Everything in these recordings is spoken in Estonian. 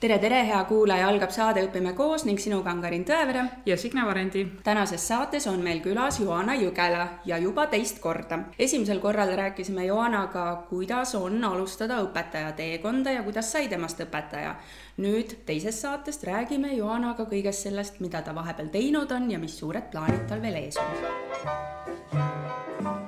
tere, tere, hea kuulaja, algab saade Õpime koos ning sinuga on Karin Tõevere. ja Signe Varendi. tänases saates on meil külas Joana Jügela ja juba teist korda. esimesel korral rääkisime Joanaga, kuidas on alustada õpetaja teekonda ja kuidas sai temast õpetaja. nüüd teises saatest räägime Joanaga kõigest sellest, mida ta vahepeal teinud on ja mis suured plaanid tal veel ees on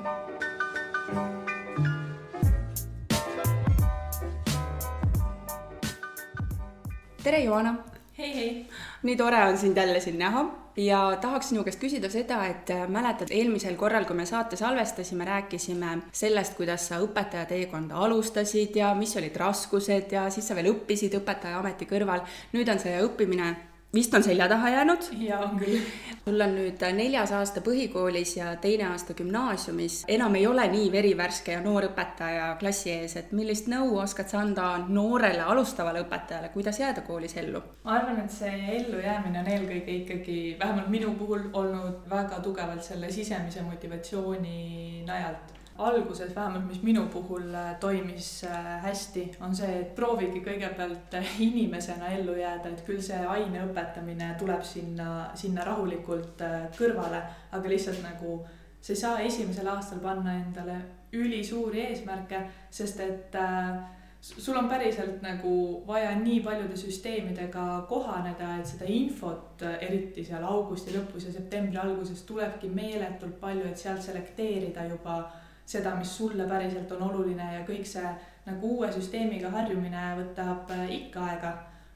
tere, Joana! hei, hei! nii tore on sind jälle siin näha ja tahaks sinu käest küsida seda, et äh, mäletad, eelmisel korral, kui me saate salvestasime, rääkisime sellest, kuidas sa õpetaja teekonda alustasid ja mis olid raskused ja siis sa veel õppisid õpetajaameti kõrval. nüüd on see õppimine vist on selja taha jäänud. jaa, on küll. sul on nüüd neljas aasta põhikoolis ja teine aasta gümnaasiumis. enam ei ole nii verivärske ja noor õpetaja klassi ees, et millist nõu oskad sa anda noorele alustavale õpetajale, kuidas jääda koolis ellu? ma arvan, et see ellujäämine on eelkõige ikkagi, vähemalt minu puhul, olnud väga tugevalt selle sisemise motivatsiooni najalt alguses vähemalt, mis minu puhul äh, toimis äh, hästi, on see, et proovige kõigepealt äh, inimesena ellu jääda, et küll see aine õpetamine tuleb sinna, sinna rahulikult kõrvale, aga lihtsalt nagu sa ei saa esimesel aastal panna endale ülisuuri eesmärke, sest et äh, sul on päriselt nagu vaja nii paljude süsteemidega kohaneda, et seda infot, eriti seal augusti lõpus ja septembri alguses tulebki meeletult palju, et sealt selekteerida juba seda, mis sulle päriselt on oluline ja kõik see nagu uue süsteemiga harjumine võtab äh, ikka aega.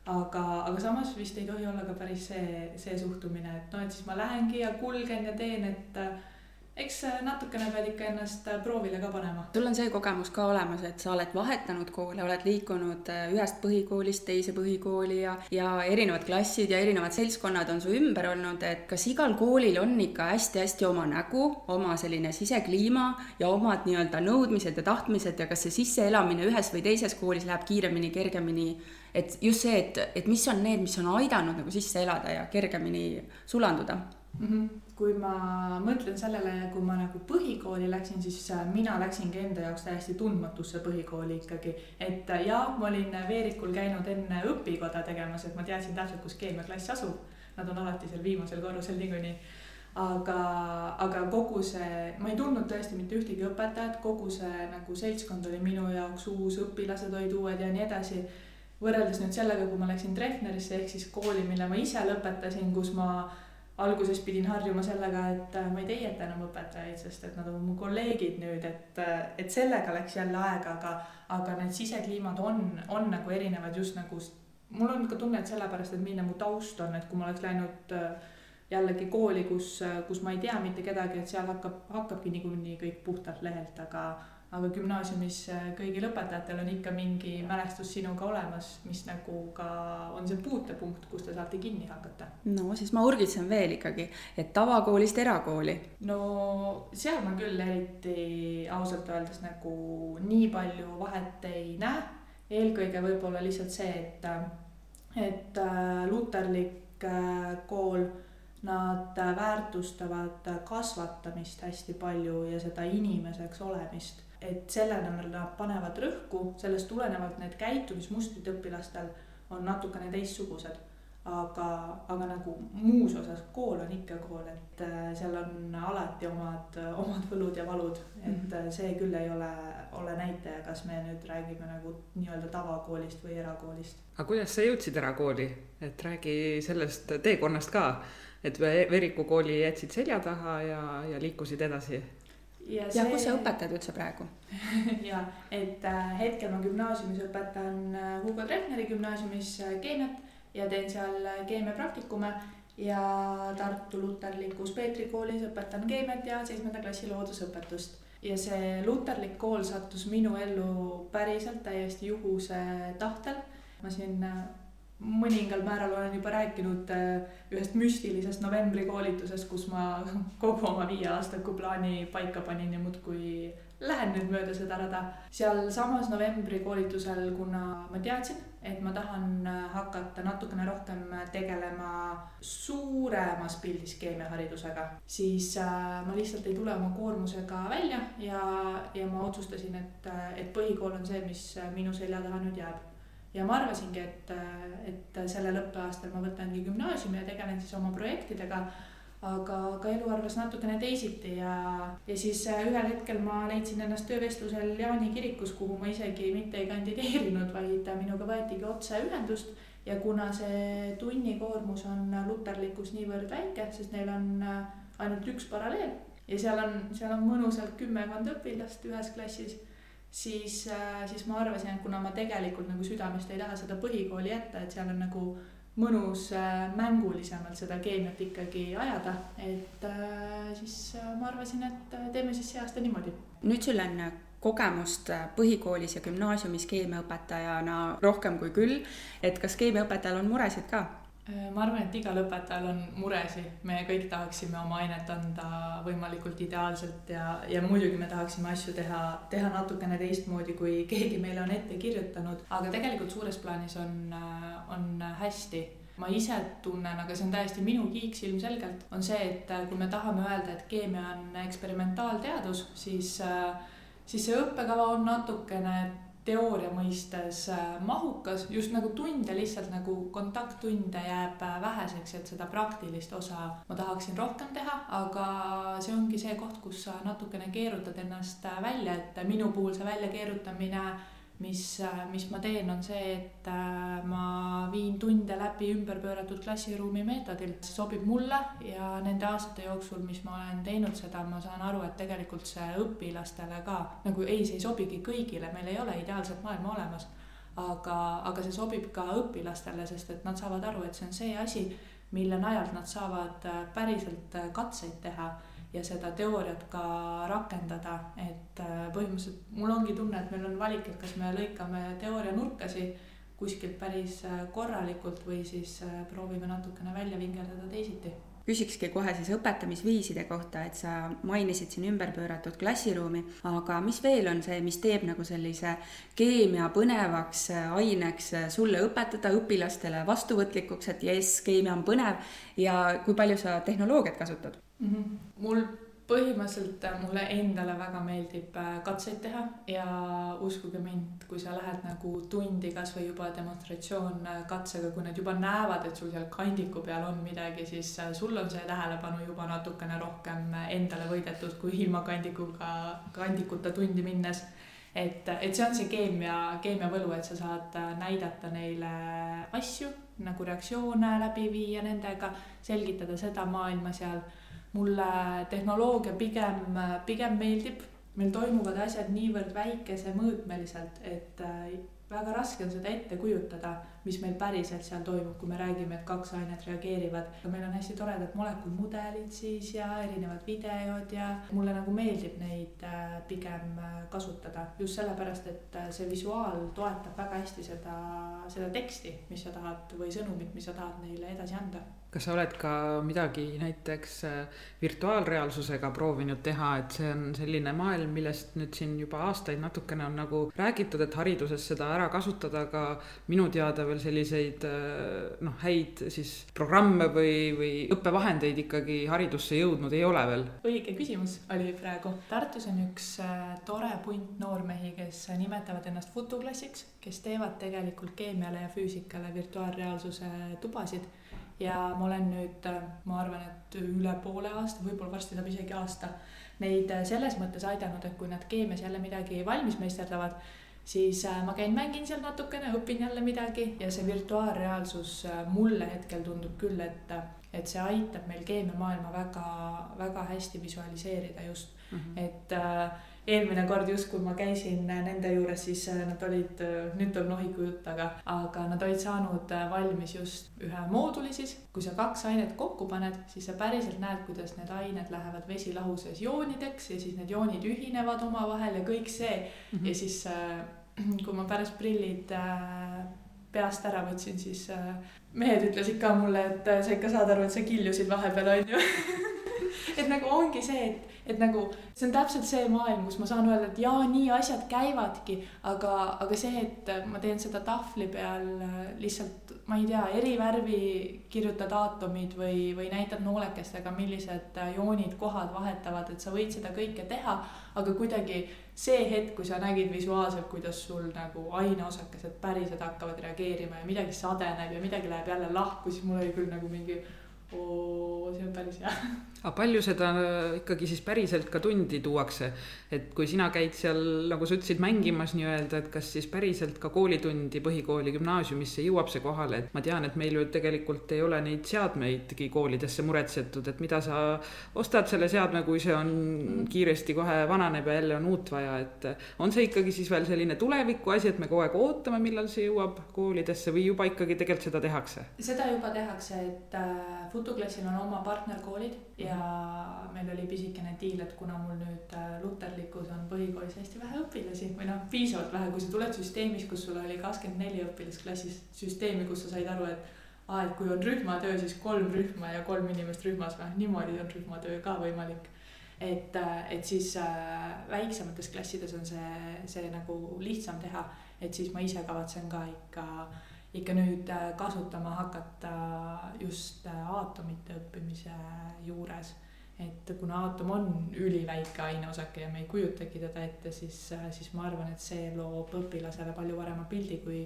aga, aga samas vist ei tohi olla ka päris see, see suhtumine, et noh, et siis ma lähengi ja kulgen ja teen, et eks natukene pead ikka ennast äh, proovile ka panema. sul on see kogemus ka olemas, et sa oled vahetanud koole, oled liikunud äh, ühest põhikoolist teise põhikooli ja, ja erinevad klassid ja erinevad seltskonnad on su ümber olnud, et kas igal koolil on ikka hästi-hästi oma nägu, oma selline sisekliima ja omad nii-öelda nõudmised ja tahtmised ja kas see sisseelamine ühes või teises koolis läheb kiiremini, kergemini et just see, et, et mis on need, mis on aidanud nagu sisse elada ja kergemini sulanduda mm. -hmm. Kui ma mõtlen sellele, kui ma nagu põhikooli läksin, siis äh, mina läksingi enda jaoks täiesti tundmatusse põhikooli ikkagi. et äh, jaa, ma olin Veerikul käinud enne õpikoda tegemas, et ma teadsin täpselt, kus keemiaklass asub. Nad on alati seal viimasel korrusel niikuinii aga, aga kogu see, ma ei tundnud tõesti mitte ühtegi õpetajat, kogu see nagu seltskond oli minu jaoks uus, õpilased olid uued ja nii edasi. võrreldes nüüd sellega, kui ma läksin Treffnerisse ehk siis kooli, mille ma ise lõpetasin, kus ma alguses pidin harjuma sellega, et äh, ma ei teieta enam õpetajaid, sest et nad on mu kolleegid nüüd, et, äh, et sellega läks jälle aega, aga, aga need sisekliimad on, on nagu erinevad just nagu, mul on ka tunne, et sellepärast, et milline mu taust on, et kui ma oleks läinud äh, jällegi kooli, kus, kus ma ei tea mitte kedagi, et seal hakkab, hakkabki niikuinii kõik puhtalt lehelt, aga aga gümnaasiumis äh, kõigil õpetajatel on ikka mingi mälestus sinuga olemas, mis nagu ka on see puutepunkt, kus te saate kinni hakata. no siis ma urgitsen veel ikkagi, et tavakoolist erakooli. no seal ma küll eriti ausalt öeldes nagu nii palju vahet ei näe. eelkõige võib-olla lihtsalt see, et, et äh, luterlik äh, kool nad väärtustavad kasvatamist hästi palju ja seda inimeseks olemist et sellele nad panevad rõhku, sellest tulenevalt need käitumismustrid õpilastel on natukene teistsugused. aga, aga nagu muus osas kool on ikka kool, et äh, seal on alati omad, omad võlud ja valud, et mhm. äh, see küll ei ole, ole näitaja, kas me nüüd räägime nagu nii-öelda tavakoolist või erakoolist. aga kuidas sa jõudsid erakooli, et räägi sellest teekonnast ka, et Veriku kooli jätsid selja taha ja, ja liikusid edasi ja, ja see... kus sa õpetad üldse praegu ja, et äh, hetkel ma gümnaasiumis õpetan äh, Hugo Treffneri gümnaasiumis äh, keemiat ja teen seal äh, keemiapraktikume ja Tartu Luterlikus Peetri koolis õpetan keemiat ja seitsmenda klassi loodusõpetust. ja see luterlik kool sattus minu ellu päriselt täiesti juhuse tahtel. ma siin äh, mõningal määral olen juba rääkinud äh, ühest müstilisest novembrikoolitusest, kus ma kogu oma viieaastaku plaani paika panin ja muudkui lähen nüüd mööda seda rada. sealsamas novembrikoolitusel, kuna ma teadsin, et ma tahan äh, hakata natukene rohkem tegelema suuremas pildis keemiaharidusega, siis äh, ma lihtsalt ei tule oma koormusega välja ja, ja ma otsustasin, et, et põhikool on see, mis minu selja taha nüüd jääb ja ma arvasingi, et, et sellel õppeaastal ma võtangi gümnaasiumi ja tegelen siis oma projektidega aga, aga elu arvas natukene teisiti ja, ja siis ühel hetkel ma leidsin ennast töövestlusel Jaani kirikus, kuhu ma isegi mitte ei kandideerinud, vaid minuga võetigi otse ühendust. ja kuna see tunnikoormus on luterlikus niivõrd väike, sest neil on ainult üks paralleel ja seal on, seal on mõnusalt kümmekond õpilast ühes klassis siis, äh, siis ma arvasin, et kuna ma tegelikult nagu südamest ei taha seda põhikooli jätta, et seal on nagu mõnus äh, mängulisemalt seda keemiat ikkagi ajada, et äh, siis ma arvasin, et teeme siis see aasta niimoodi. nüüd sul on kogemust põhikoolis ja gümnaasiumis keemiaõpetajana rohkem kui küll, et kas keemiaõpetajal on muresid ka? Äh, ma arvan, et igal õpetajal on muresid, me kõik tahaksime oma ainet anda võimalikult ideaalselt ja, ja muidugi me tahaksime asju teha, teha natukene teistmoodi, kui keegi meile on ette kirjutanud, aga tegelikult suures plaanis on, äh, on hästi. Ma ise tunnen, aga see on täiesti minu kiiks ilmselgelt, on see, et äh, kui me tahame öelda, et keemia on eksperimentaalteadus, siis, siis see õppekava on natukene teooria mõistes äh, mahukas, just nagu tunde lihtsalt nagu kontakttunde jääb äh, väheseks, et seda praktilist osa ma tahaksin rohkem teha, aga see ongi see koht, kus sa natukene keerutad ennast äh, välja, et minu puhul see väljakeerutamine mis, mis ma teen, on see, et äh, ma viin tunde läbi ümberpööratud klassiruumi meetodil. see sobib mulle ja nende aastate jooksul, mis ma olen teinud seda, ma saan aru, et tegelikult see õpilastele ka nagu ei, see ei sobigi kõigile, meil ei ole ideaalset maailma olemas. aga, aga see sobib ka õpilastele, sest et nad saavad aru, et see on see asi, mille najalt nad saavad äh, päriselt äh, katseid teha ja seda teooriat ka rakendada, et äh, põhimõtteliselt mul ongi tunne, et meil on valik, et kas me lõikame teooria nurkasi kuskilt päris äh, korralikult või siis äh, proovime natukene välja vingeldada teisiti küsikski kohe siis õpetamisviiside kohta, et sa mainisid siin ümberpööratud klassiruumi, aga mis veel on see, mis teeb nagu sellise keemia põnevaks aineks sulle õpetada, õpilastele vastuvõtlikuks, et jess, keemia on põnev ja kui palju sa tehnoloogiat kasutad? Mm. -hmm. mul põhimõtteliselt äh, mulle endale väga meeldib äh, katseid teha ja uskuge mind, kui sa lähed nagu tundi kasvõi juba demonstratsioon äh, katsega, kui nad juba näevad, et sul seal kandiku peal on midagi, siis sul on see tähelepanu juba natukene rohkem endale võidetud kui ilma kandikuga, kandikuta tundi minnes. et, et see on see keemia, keemia võlu, et sa saad näidata neile asju nagu reaktsioone läbi viia nendega, selgitada seda maailma seal mulle tehnoloogia pigem, pigem meeldib, meil toimuvad asjad niivõrd väikese mõõtmeliselt, et äh, väga raske on seda ette kujutada, mis meil päriselt seal toimub, kui me räägime, et kaks ainet reageerivad. meil on hästi toredad molekulmudelid siis ja erinevad videod ja mulle nagu meeldib neid äh, pigem äh, kasutada. Just sellepärast, et see visuaal toetab väga hästi seda, seda teksti, mis sa tahad või sõnumit, mis sa tahad neile edasi anda kas sa oled ka midagi näiteks äh, virtuaalreaalsusega proovinud teha, et see on selline maailm, millest nüüd siin juba aastaid natukene on nagu räägitud, et hariduses seda ära kasutada, aga minu teada veel selliseid äh, noh, häid siis programme või, või õppevahendeid ikkagi haridusse jõudnud ei ole veel. õige küsimus oli praegu. Tartus on üks äh, tore punt noormehi, kes nimetavad ennast futuklassiks, kes teevad tegelikult keemiale ja füüsikale virtuaalreaalsuse tubasid ja ma olen nüüd, ma arvan, et üle poole aasta, võib-olla varsti saab isegi aasta, neid selles mõttes aidanud, et kui nad keemias jälle midagi valmis meisterdavad, siis äh, ma käin, mängin seal natukene, õpin jälle midagi ja see virtuaalreaalsus äh, mulle hetkel tundub küll, et, et see aitab meil keemiamaailma väga, väga hästi visualiseerida just mm, -hmm. et äh, eelmine kord just, kui ma käisin nende juures, siis äh, nad olid, äh, nüüd tuleb nohiku jutt, aga, aga nad olid saanud äh, valmis just ühe mooduli siis. kui sa kaks ainet kokku paned, siis sa päriselt näed, kuidas need ained lähevad vesilahuses joonideks ja siis need joonid ühinevad omavahel ja kõik see mm. -hmm. ja siis kui ma pärast prillid peast ära võtsin, siis mehed ütlesid ka mulle, et sa ikka saad aru, et sa killusid vahepeal, onju et nagu ongi see, et, et nagu see on täpselt see maailm, kus ma saan öelda, et jaa, nii asjad käivadki, aga, aga see, et ma teen seda tahvli peal lihtsalt, ma ei tea, eri värvi kirjutad aatomid või, või näitad noolekestega, millised joonid, kohad vahetavad, et sa võid seda kõike teha, aga kuidagi see hetk, kui sa nägid visuaalselt, kuidas sul nagu aineosakesed päriselt hakkavad reageerima ja midagi sadeneb ja midagi läheb jälle lahku, siis mul oli küll nagu mingi oo, see on päris hea. aga palju seda ikkagi siis päriselt ka tundi tuuakse, et kui sina käid seal, nagu sa ütlesid, mängimas nii-öelda, et kas siis päriselt ka koolitundi põhikooli, gümnaasiumisse jõuab see kohale, et ma tean, et meil ju tegelikult ei ole neid seadmeidki koolidesse muretsetud, et mida sa ostad selle seadme, kui see on kiiresti kohe vananeb ja jälle on uut vaja, et on see ikkagi siis veel selline tuleviku asi, et me kogu aeg ootame, millal see jõuab koolidesse või juba ikkagi tegelikult seda tehakse? seda juba tehakse, et äh, Futuklassil on oma partnerkoolid ja meil oli pisikene diil, et kuna mul nüüd äh, luterlikus on põhikoolis hästi vähe õpilasi või noh, piisavalt vähe, kui sa tuled süsteemis, kus sul oli kakskümmend neli õpilast klassis, süsteemi, kus sa said aru, et aa, et kui on rühmatöö, siis kolm rühma ja kolm inimest rühmas või niimoodi on rühmatöö ka võimalik. et, äh, et siis äh, väiksemates klassides on see, see nagu lihtsam teha, et siis ma ise kavatsen ka ikka äh, ikka nüüd äh, kasutama hakata just äh, aatomite õppimise juures. et kuna aatom on üliväike aineosake ja me ei kujutagi teda ette, siis, äh, siis ma arvan, et see loob õpilasele palju parema pildi kui,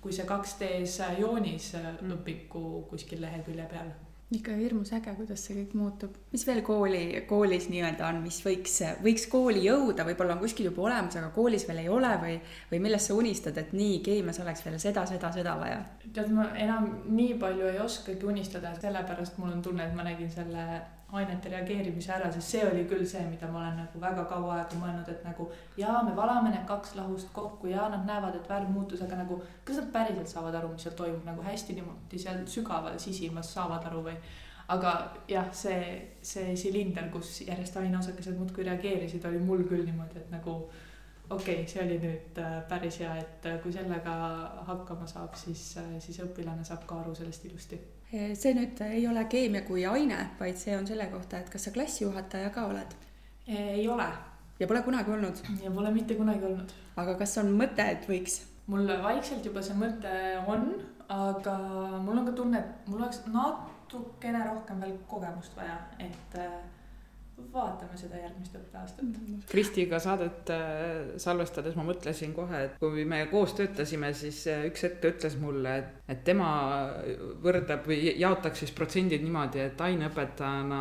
kui see 2D-s joonis mm. õpiku kuskil lehekülje peal ikka hirmus äge, kuidas see kõik muutub. mis veel kooli, koolis nii-öelda on, mis võiks, võiks kooli jõuda, võib-olla on kuskil juba olemas, aga koolis veel ei ole või, või millest sa unistad, et nii, keemias oleks veel seda, seda, seda vaja? tead, ma enam nii palju ei oskagi unistada, sellepärast mul on tunne, et ma nägin selle ainete reageerimise ära, sest see oli küll see, mida ma olen nagu väga kaua aega mõelnud, et nagu jaa, me valame need kaks lahust kokku ja nad näevad, et värv muutus, aga nagu kas nad päriselt saavad aru, mis seal toimub nagu hästi niimoodi seal sügaval sisimas saavad aru või. aga jah, see, see silinder, kus järjest aineosakesed muudkui reageerisid, oli mul küll niimoodi, et nagu okei okay,, see oli nüüd äh, päris hea, et äh, kui sellega hakkama saab, siis, äh, siis õpilane saab ka aru sellest ilusti see nüüd ei ole keemia kui aine, vaid see on selle kohta, et kas sa klassijuhataja ka oled? ei ole. ja pole kunagi olnud? ja pole mitte kunagi olnud. aga kas on mõte, et võiks? mul vaikselt juba see mõte on, aga mul on ka tunne, et mul oleks natukene rohkem veel kogemust vaja, et äh, vaatame seda järgmist õppeaastat. Kristiga saadet salvestades ma mõtlesin kohe, et kui me koos töötasime, siis üks hetk ta ütles mulle, et, et tema võrdleb või jaotaks siis protsendid niimoodi, et aineõpetajana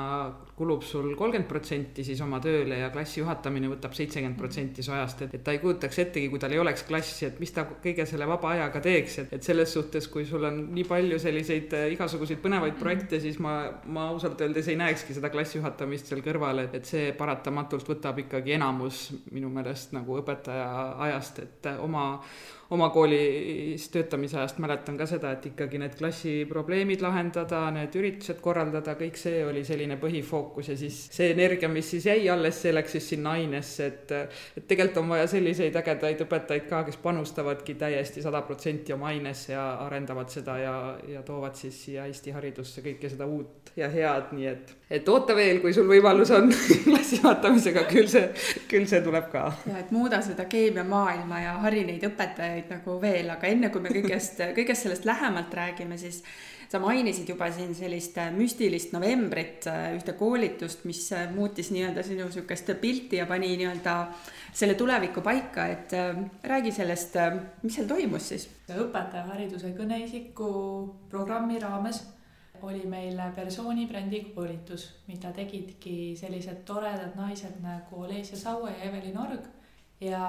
kulub sul kolmkümmend protsenti siis oma tööle ja klassi juhatamine võtab seitsekümmend protsenti su ajast, et, et ta ei kujutaks ettegi, kui tal ei oleks klassi, et mis ta kõige selle vaba ajaga teeks, et, et selles suhtes, kui sul on nii palju selliseid äh, igasuguseid põnevaid projekte, siis ma, ma ausalt öeldes ei näekski seda klassi juhatamist seal kõrval, et, et see paratamatult võtab ikkagi enamus minu meelest nagu õpetaja ajast, et äh, oma oma koolis töötamise ajast mäletan ka seda, et ikkagi need klassiprobleemid lahendada, need üritused korraldada, kõik see oli selline põhifookus ja siis see energia, mis siis jäi alles, see läks siis sinna ainesse, et et tegelikult on vaja selliseid ägedaid õpetajaid ka, kes panustavadki täiesti sada protsenti oma ainesse ja arendavad seda ja, ja toovad siis siia Eesti haridusse kõike seda uut ja head, nii et et oota veel, kui sul võimalus on klassi vaatamisega, küll see, küll see tuleb ka. ja et muuda seda keemiamaailma ja hari neid õpetajaid nagu veel, aga enne kui me kõigest, kõigest sellest lähemalt räägime, siis sa mainisid juba siin sellist müstilist novembrit, ühte koolitust, mis muutis nii-öelda sinu niisugust pilti ja pani nii-öelda selle tuleviku paika, et äh, räägi sellest, mis seal toimus siis? õpetajahariduse kõneisiku programmi raames oli meil persoonibrändi koolitus, mida tegidki sellised toredad naised nagu Leesia Saue ja Evelin Org. ja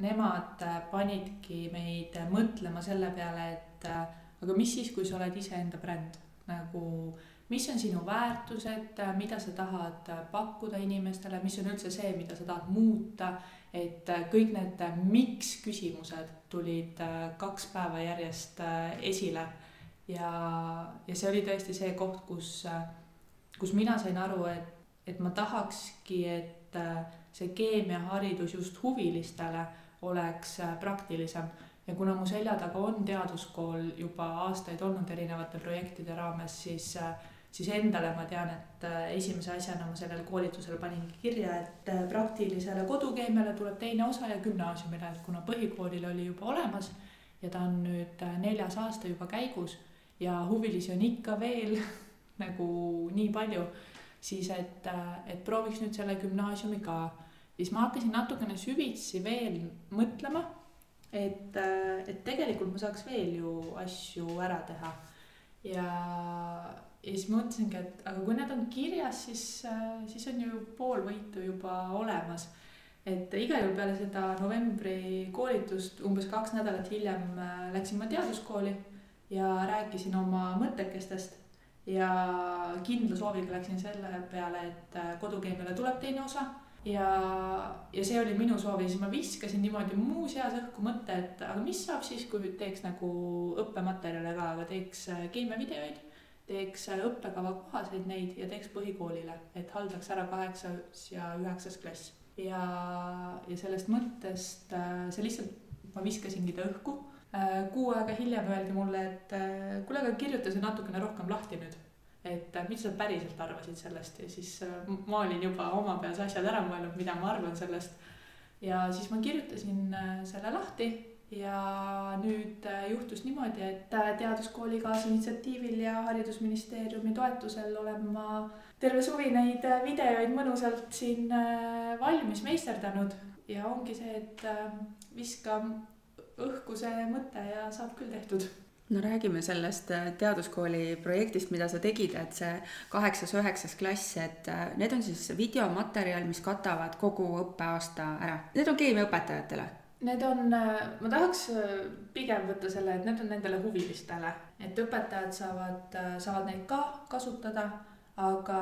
nemad panidki meid mõtlema selle peale, et aga mis siis, kui sa oled iseenda bränd, nagu mis on sinu väärtused, mida sa tahad pakkuda inimestele, mis on üldse see, mida sa tahad muuta, et kõik need miks küsimused tulid kaks päeva järjest esile ja, ja see oli tõesti see koht, kus, kus mina sain aru, et, et ma tahakski, et see keemiaharidus just huvilistele oleks praktilisem. Ja kuna mu selja taga on teaduskool juba aastaid olnud erinevate projektide raames, siis, siis endale ma tean, et äh, esimese asjana ma sellele koolitusele paningi kirja, et äh, praktilisele kodukeemiale tuleb teine osa ja gümnaasiumile, et kuna põhikoolil oli juba olemas ja ta on nüüd äh, neljas aasta juba käigus ja huvilisi on ikka veel nagu nii palju, siis et, et prooviks nüüd selle gümnaasiumi ka. siis ma hakkasin natukene süvitsi veel mõtlema, et, et tegelikult ma saaks veel ju asju ära teha ja ja siis mõtlesingi, et aga kui need on kirjas, siis, siis on ju pool võitu juba olemas. et igal juhul peale seda novembri koolitust umbes kaks nädalat hiljem läksin ma teaduskooli ja rääkisin oma mõttekestest ja kindla sooviga läksin selle peale, et äh, kodukeemiale tuleb teine osa ja, ja see oli minu soov ja siis ma viskasin niimoodi muu seas õhku mõtte, et aga mis saab siis, kui teeks nagu õppematerjale ka, aga teeks keemiavideoid teeks õppekava kohaseid neid ja teeks põhikoolile, et haldaks ära kaheksas ja üheksas klass. ja, ja sellest mõttest äh, see lihtsalt, ma viskasingi ta õhku. Äh, kuu aega hiljem öeldi mulle, et äh, kuule, aga kirjuta see natukene rohkem lahti nüüd. et mis sa päriselt arvasid sellest ja siis ma olin juba oma peas asjad ära mõelnud, mida ma arvan sellest. ja siis ma kirjutasin selle lahti ja nüüd äh, juhtus niimoodi, et äh, teaduskooli kaasinitsiatiivil ja Haridusministeeriumi toetusel olen ma terve suvi neid äh, videoid mõnusalt siin valmis meisterdanud ja ongi see, et viska õhku see mõte ja saab küll tehtud. No räägime sellest teaduskooli projektist, mida sa tegid, et see kaheksas-üheksas klass, et need on siis videomaterjal, mis katavad kogu õppeaasta ära. Need on keemiaõpetajatele? Need on, äh, ma tahaks äh, pigem võtta selle, et need on nendele huvilistele, et õpetajad saavad, äh, saavad neid ka kasutada, aga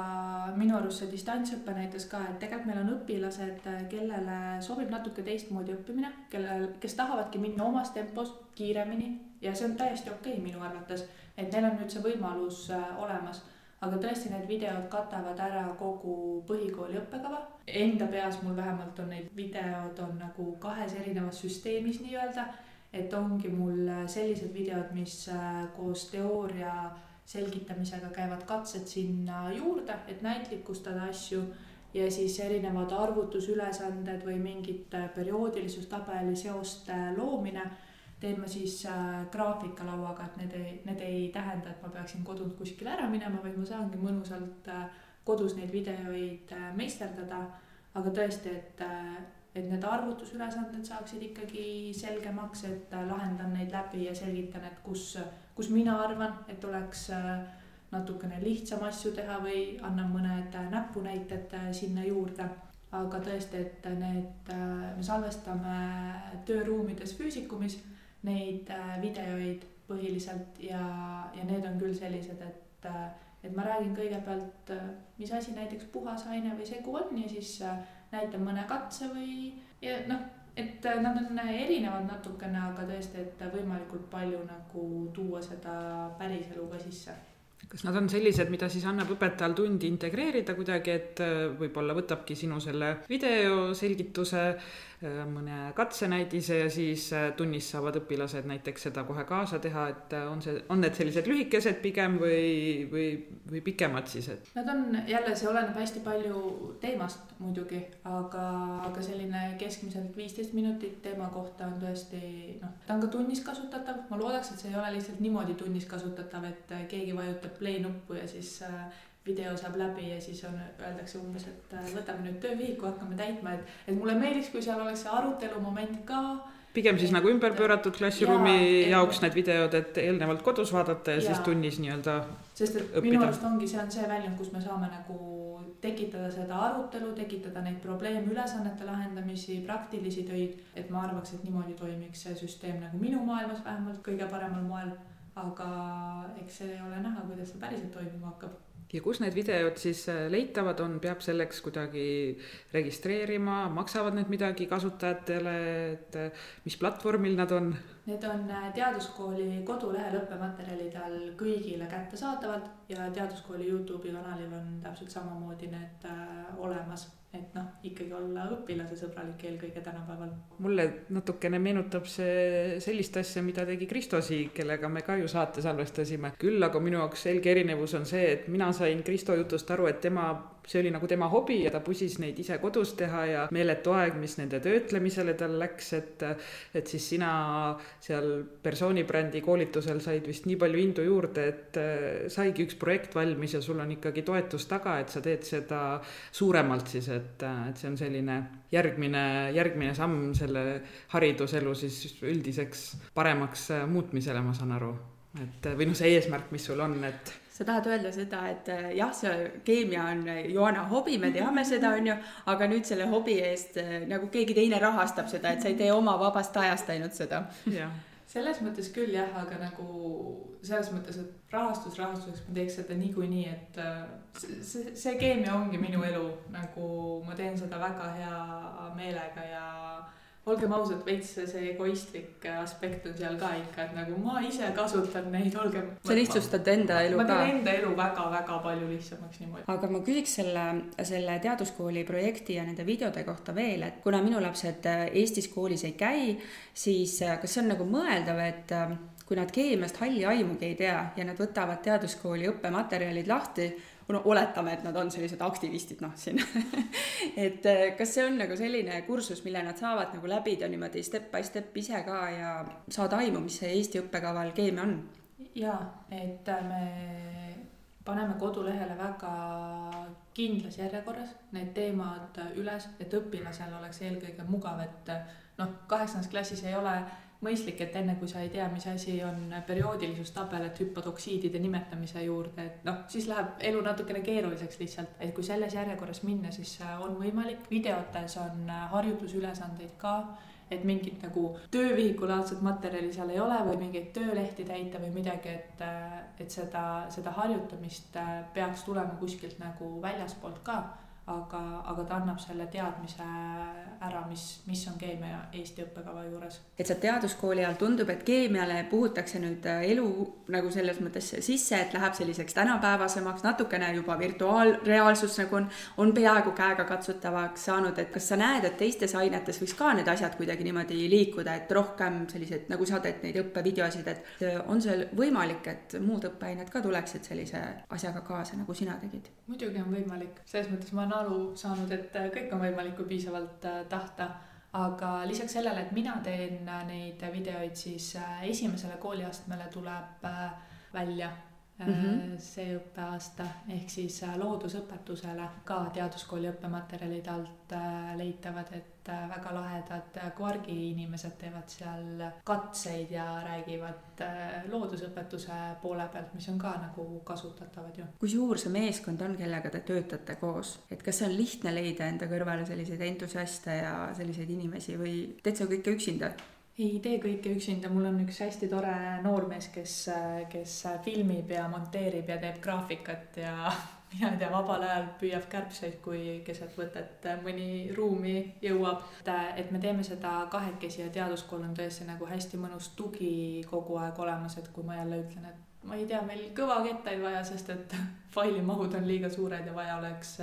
minu arust see distantsõpe näitas ka, et tegelikult meil on õpilased, kellele sobib natuke teistmoodi õppimine, kellel, kes tahavadki minna omas tempos kiiremini ja see on täiesti okei okay minu arvates, et neil on nüüd see võimalus olemas aga tõesti, need videod katavad ära kogu põhikooli õppekava. Enda peas mul vähemalt on neid videod on nagu kahes erinevas süsteemis nii-öelda, et ongi mul sellised videod, mis äh, koos teooria selgitamisega käivad katsed sinna juurde, et näitlikustada asju ja siis erinevad arvutusülesanded või mingite perioodilisuustabeli seoste loomine teen ma siis äh, graafikalauaga, et need ei, need ei tähenda, et ma peaksin kodunt kuskile ära minema, vaid ma saangi mõnusalt äh, kodus neid videoid äh, meisterdada. aga tõesti, et äh,, et need arvutusülesanded saaksid ikkagi selgemaks, et äh, lahendan neid läbi ja selgitan, et kus, kus mina arvan, et oleks äh, natukene lihtsam asju teha või annan mõned äh, näpunäited äh, sinna juurde. Aga tõesti, et need, me salvestame tööruumides füüsikumis neid videoid põhiliselt ja, ja need on küll sellised, et, et ma räägin kõigepealt, mis asi näiteks puhas aine või segu on ja siis näitan mõne katse või ja noh, et nad on erinevad natukene, aga tõesti, et võimalikult palju nagu tuua seda päriselu ka sisse. Kas nad on sellised, mida siis annab õpetajal tundi integreerida kuidagi, et võib-olla võtabki sinu selle video selgituse Äh, mõne katsenäidise ja siis äh, tunnis saavad õpilased näiteks seda kohe kaasa teha, et äh, on see, on need sellised lühikesed pigem või, või, või pikemad siis, et? Nad on jälle, see oleneb hästi palju teemast muidugi, aga, aga selline keskmiselt viisteist minutit teema kohta on tõesti noh, ta on ka tunnis kasutatav, ma loodaks, et see ei ole lihtsalt niimoodi tunnis kasutatav, et keegi vajutab play nuppu ja siis video saab läbi ja siis on, öeldakse umbes, et äh, võtame nüüd töövihiku, hakkame täitma, et, et mulle meeldiks, kui seal oleks see arutelu moment ka. pigem siis et, nagu ümber pööratud klassiruumi ja, jaoks need videod, et eelnevalt kodus vaadata ja, ja siis tunnis nii-öelda. sest et õppida. minu arust ongi, see on see väljund, kus me saame nagu tekitada seda arutelu, tekitada neid probleemülesannete lahendamisi, praktilisi töid, et ma arvaks, et niimoodi toimiks see süsteem nagu minu maailmas vähemalt kõige paremal moel. aga eks see ole näha, kuidas see päriselt toimima hakkab ja kus need videod siis äh, leitavad on, peab selleks kuidagi registreerima, maksavad need midagi kasutajatele, et äh, mis platvormil nad on? Need on äh, teaduskooli kodulehel õppematerjalid all kõigile kättesaadavad ja teaduskooli Youtube'i kanalil on täpselt samamoodi need olemas et noh, ikkagi olla õpilasesõbralik eelkõige tänapäeval. mulle natukene meenutab see sellist asja, mida tegi Kristo Siig, kellega me ka ju saate salvestasime. küll aga minu jaoks selge erinevus on see, et mina sain Kristo jutust aru, et tema see oli nagu tema hobi ja ta pusis neid ise kodus teha ja meeletu aeg, mis nende töötlemisele tal läks, et et siis sina seal persoonibrändi koolitusel said vist nii palju indu juurde, et äh, saigi üks projekt valmis ja sul on ikkagi toetus taga, et sa teed seda suuremalt siis, et, äh, et see on selline järgmine, järgmine samm selle hariduselu siis üldiseks paremaks äh, muutmisele, ma saan aru. et või noh, see eesmärk, mis sul on, et sa tahad öelda seda, et äh, jah, see keemia on Joana hobi, me teame seda, on ju, aga nüüd selle hobi eest äh, nagu keegi teine rahastab seda, et sa ei tee oma vabast ajast ainult seda. selles mõttes küll jah, aga nagu selles mõttes, et rahastus rahastuseks ma teeks seda niikuinii, et äh, see, see keemia ongi minu elu, nagu ma teen seda väga hea meelega ja olgem ausad, veits see egoistlik aspekt on seal ka ikka, et nagu ma ise kasutan neid, olgem. sa lihtsustad enda elu ma ka. ma teen enda elu väga-väga palju lihtsamaks niimoodi. aga ma küsiks selle, selle teaduskooli projekti ja nende videode kohta veel, et kuna minu lapsed Eestis koolis ei käi, siis kas see on nagu mõeldav, et kui nad keemiast halli aimugi ei tea ja nad võtavad teaduskooli õppematerjalid lahti no oletame, et nad on sellised aktivistid, noh siin et eh, kas see on nagu selline kursus, mille nad saavad nagu läbida niimoodi step by step ise ka ja saada aimu, mis see Eesti õppekaval keemia on? jaa, et äh, me paneme kodulehele väga kindlas järjekorras need teemad üles, et õpilasel oleks eelkõige mugav, et äh, noh, kaheksandas klassis ei ole mõistlik, et enne kui sa ei tea, mis asi on perioodilisuustabel, et hüppad oksiidide nimetamise juurde, et noh, siis läheb elu natukene keeruliseks lihtsalt, et kui selles järjekorras minna, siis on võimalik, videotes on harjutusülesandeid ka et mingit nagu töövihikulaadset materjali seal ei ole või mingeid töölehti täita või midagi, et, et seda, seda harjutamist peaks tulema kuskilt nagu väljaspoolt ka aga, aga ta annab selle teadmise ära, mis, mis on keemia Eesti õppekava juures. et sealt teaduskooli all tundub, et keemiale puhutakse nüüd äh, elu nagu selles mõttes sisse, et läheb selliseks tänapäevasemaks, natukene juba virtuaalreaalsus nagu on, on peaaegu käegakatsutavaks saanud, et kas sa näed, et teistes ainetes võiks ka need asjad kuidagi niimoodi liikuda, et rohkem selliseid, nagu sa teed neid õppevideosid, et on see võimalik, et muud õppeained ka tuleksid sellise asjaga kaasa, nagu sina tegid? muidugi on võimalik, selles mõttes ma olen aru saanud, et äh, kõik on võimalik, kui piisavalt äh, tahta. aga lisaks sellele, et mina teen äh, neid videoid, siis esimesele kooliastmele tuleb välja mm -hmm. see õppeaasta, ehk siis äh, loodusõpetusele ka teaduskooli õppematerjalide alt äh, leitavad, et väga lahedad kvargi inimesed teevad seal katseid ja räägivad loodusõpetuse poole pealt, mis on ka nagu kasutatavad ju. kui suur see meeskond on, kellega te töötate koos, et kas see on lihtne leida enda kõrvale selliseid entusiaste ja selliseid inimesi või teed sa kõike üksinda? Ei tee kõike üksinda, mul on üks hästi tore noormees, kes, kes filmib ja monteerib ja teeb graafikat ja mina ei tea, vabal ajal püüab kärbseid, kui keset võtet mõni ruumi jõuab. et me teeme seda kahekesi ja teaduskool on tõesti nagu hästi mõnus tugi kogu aeg olemas, et kui ma jälle ütlen, et ma ei tea, meil kõvakettaid vaja, sest et failimahud on liiga suured ja vaja oleks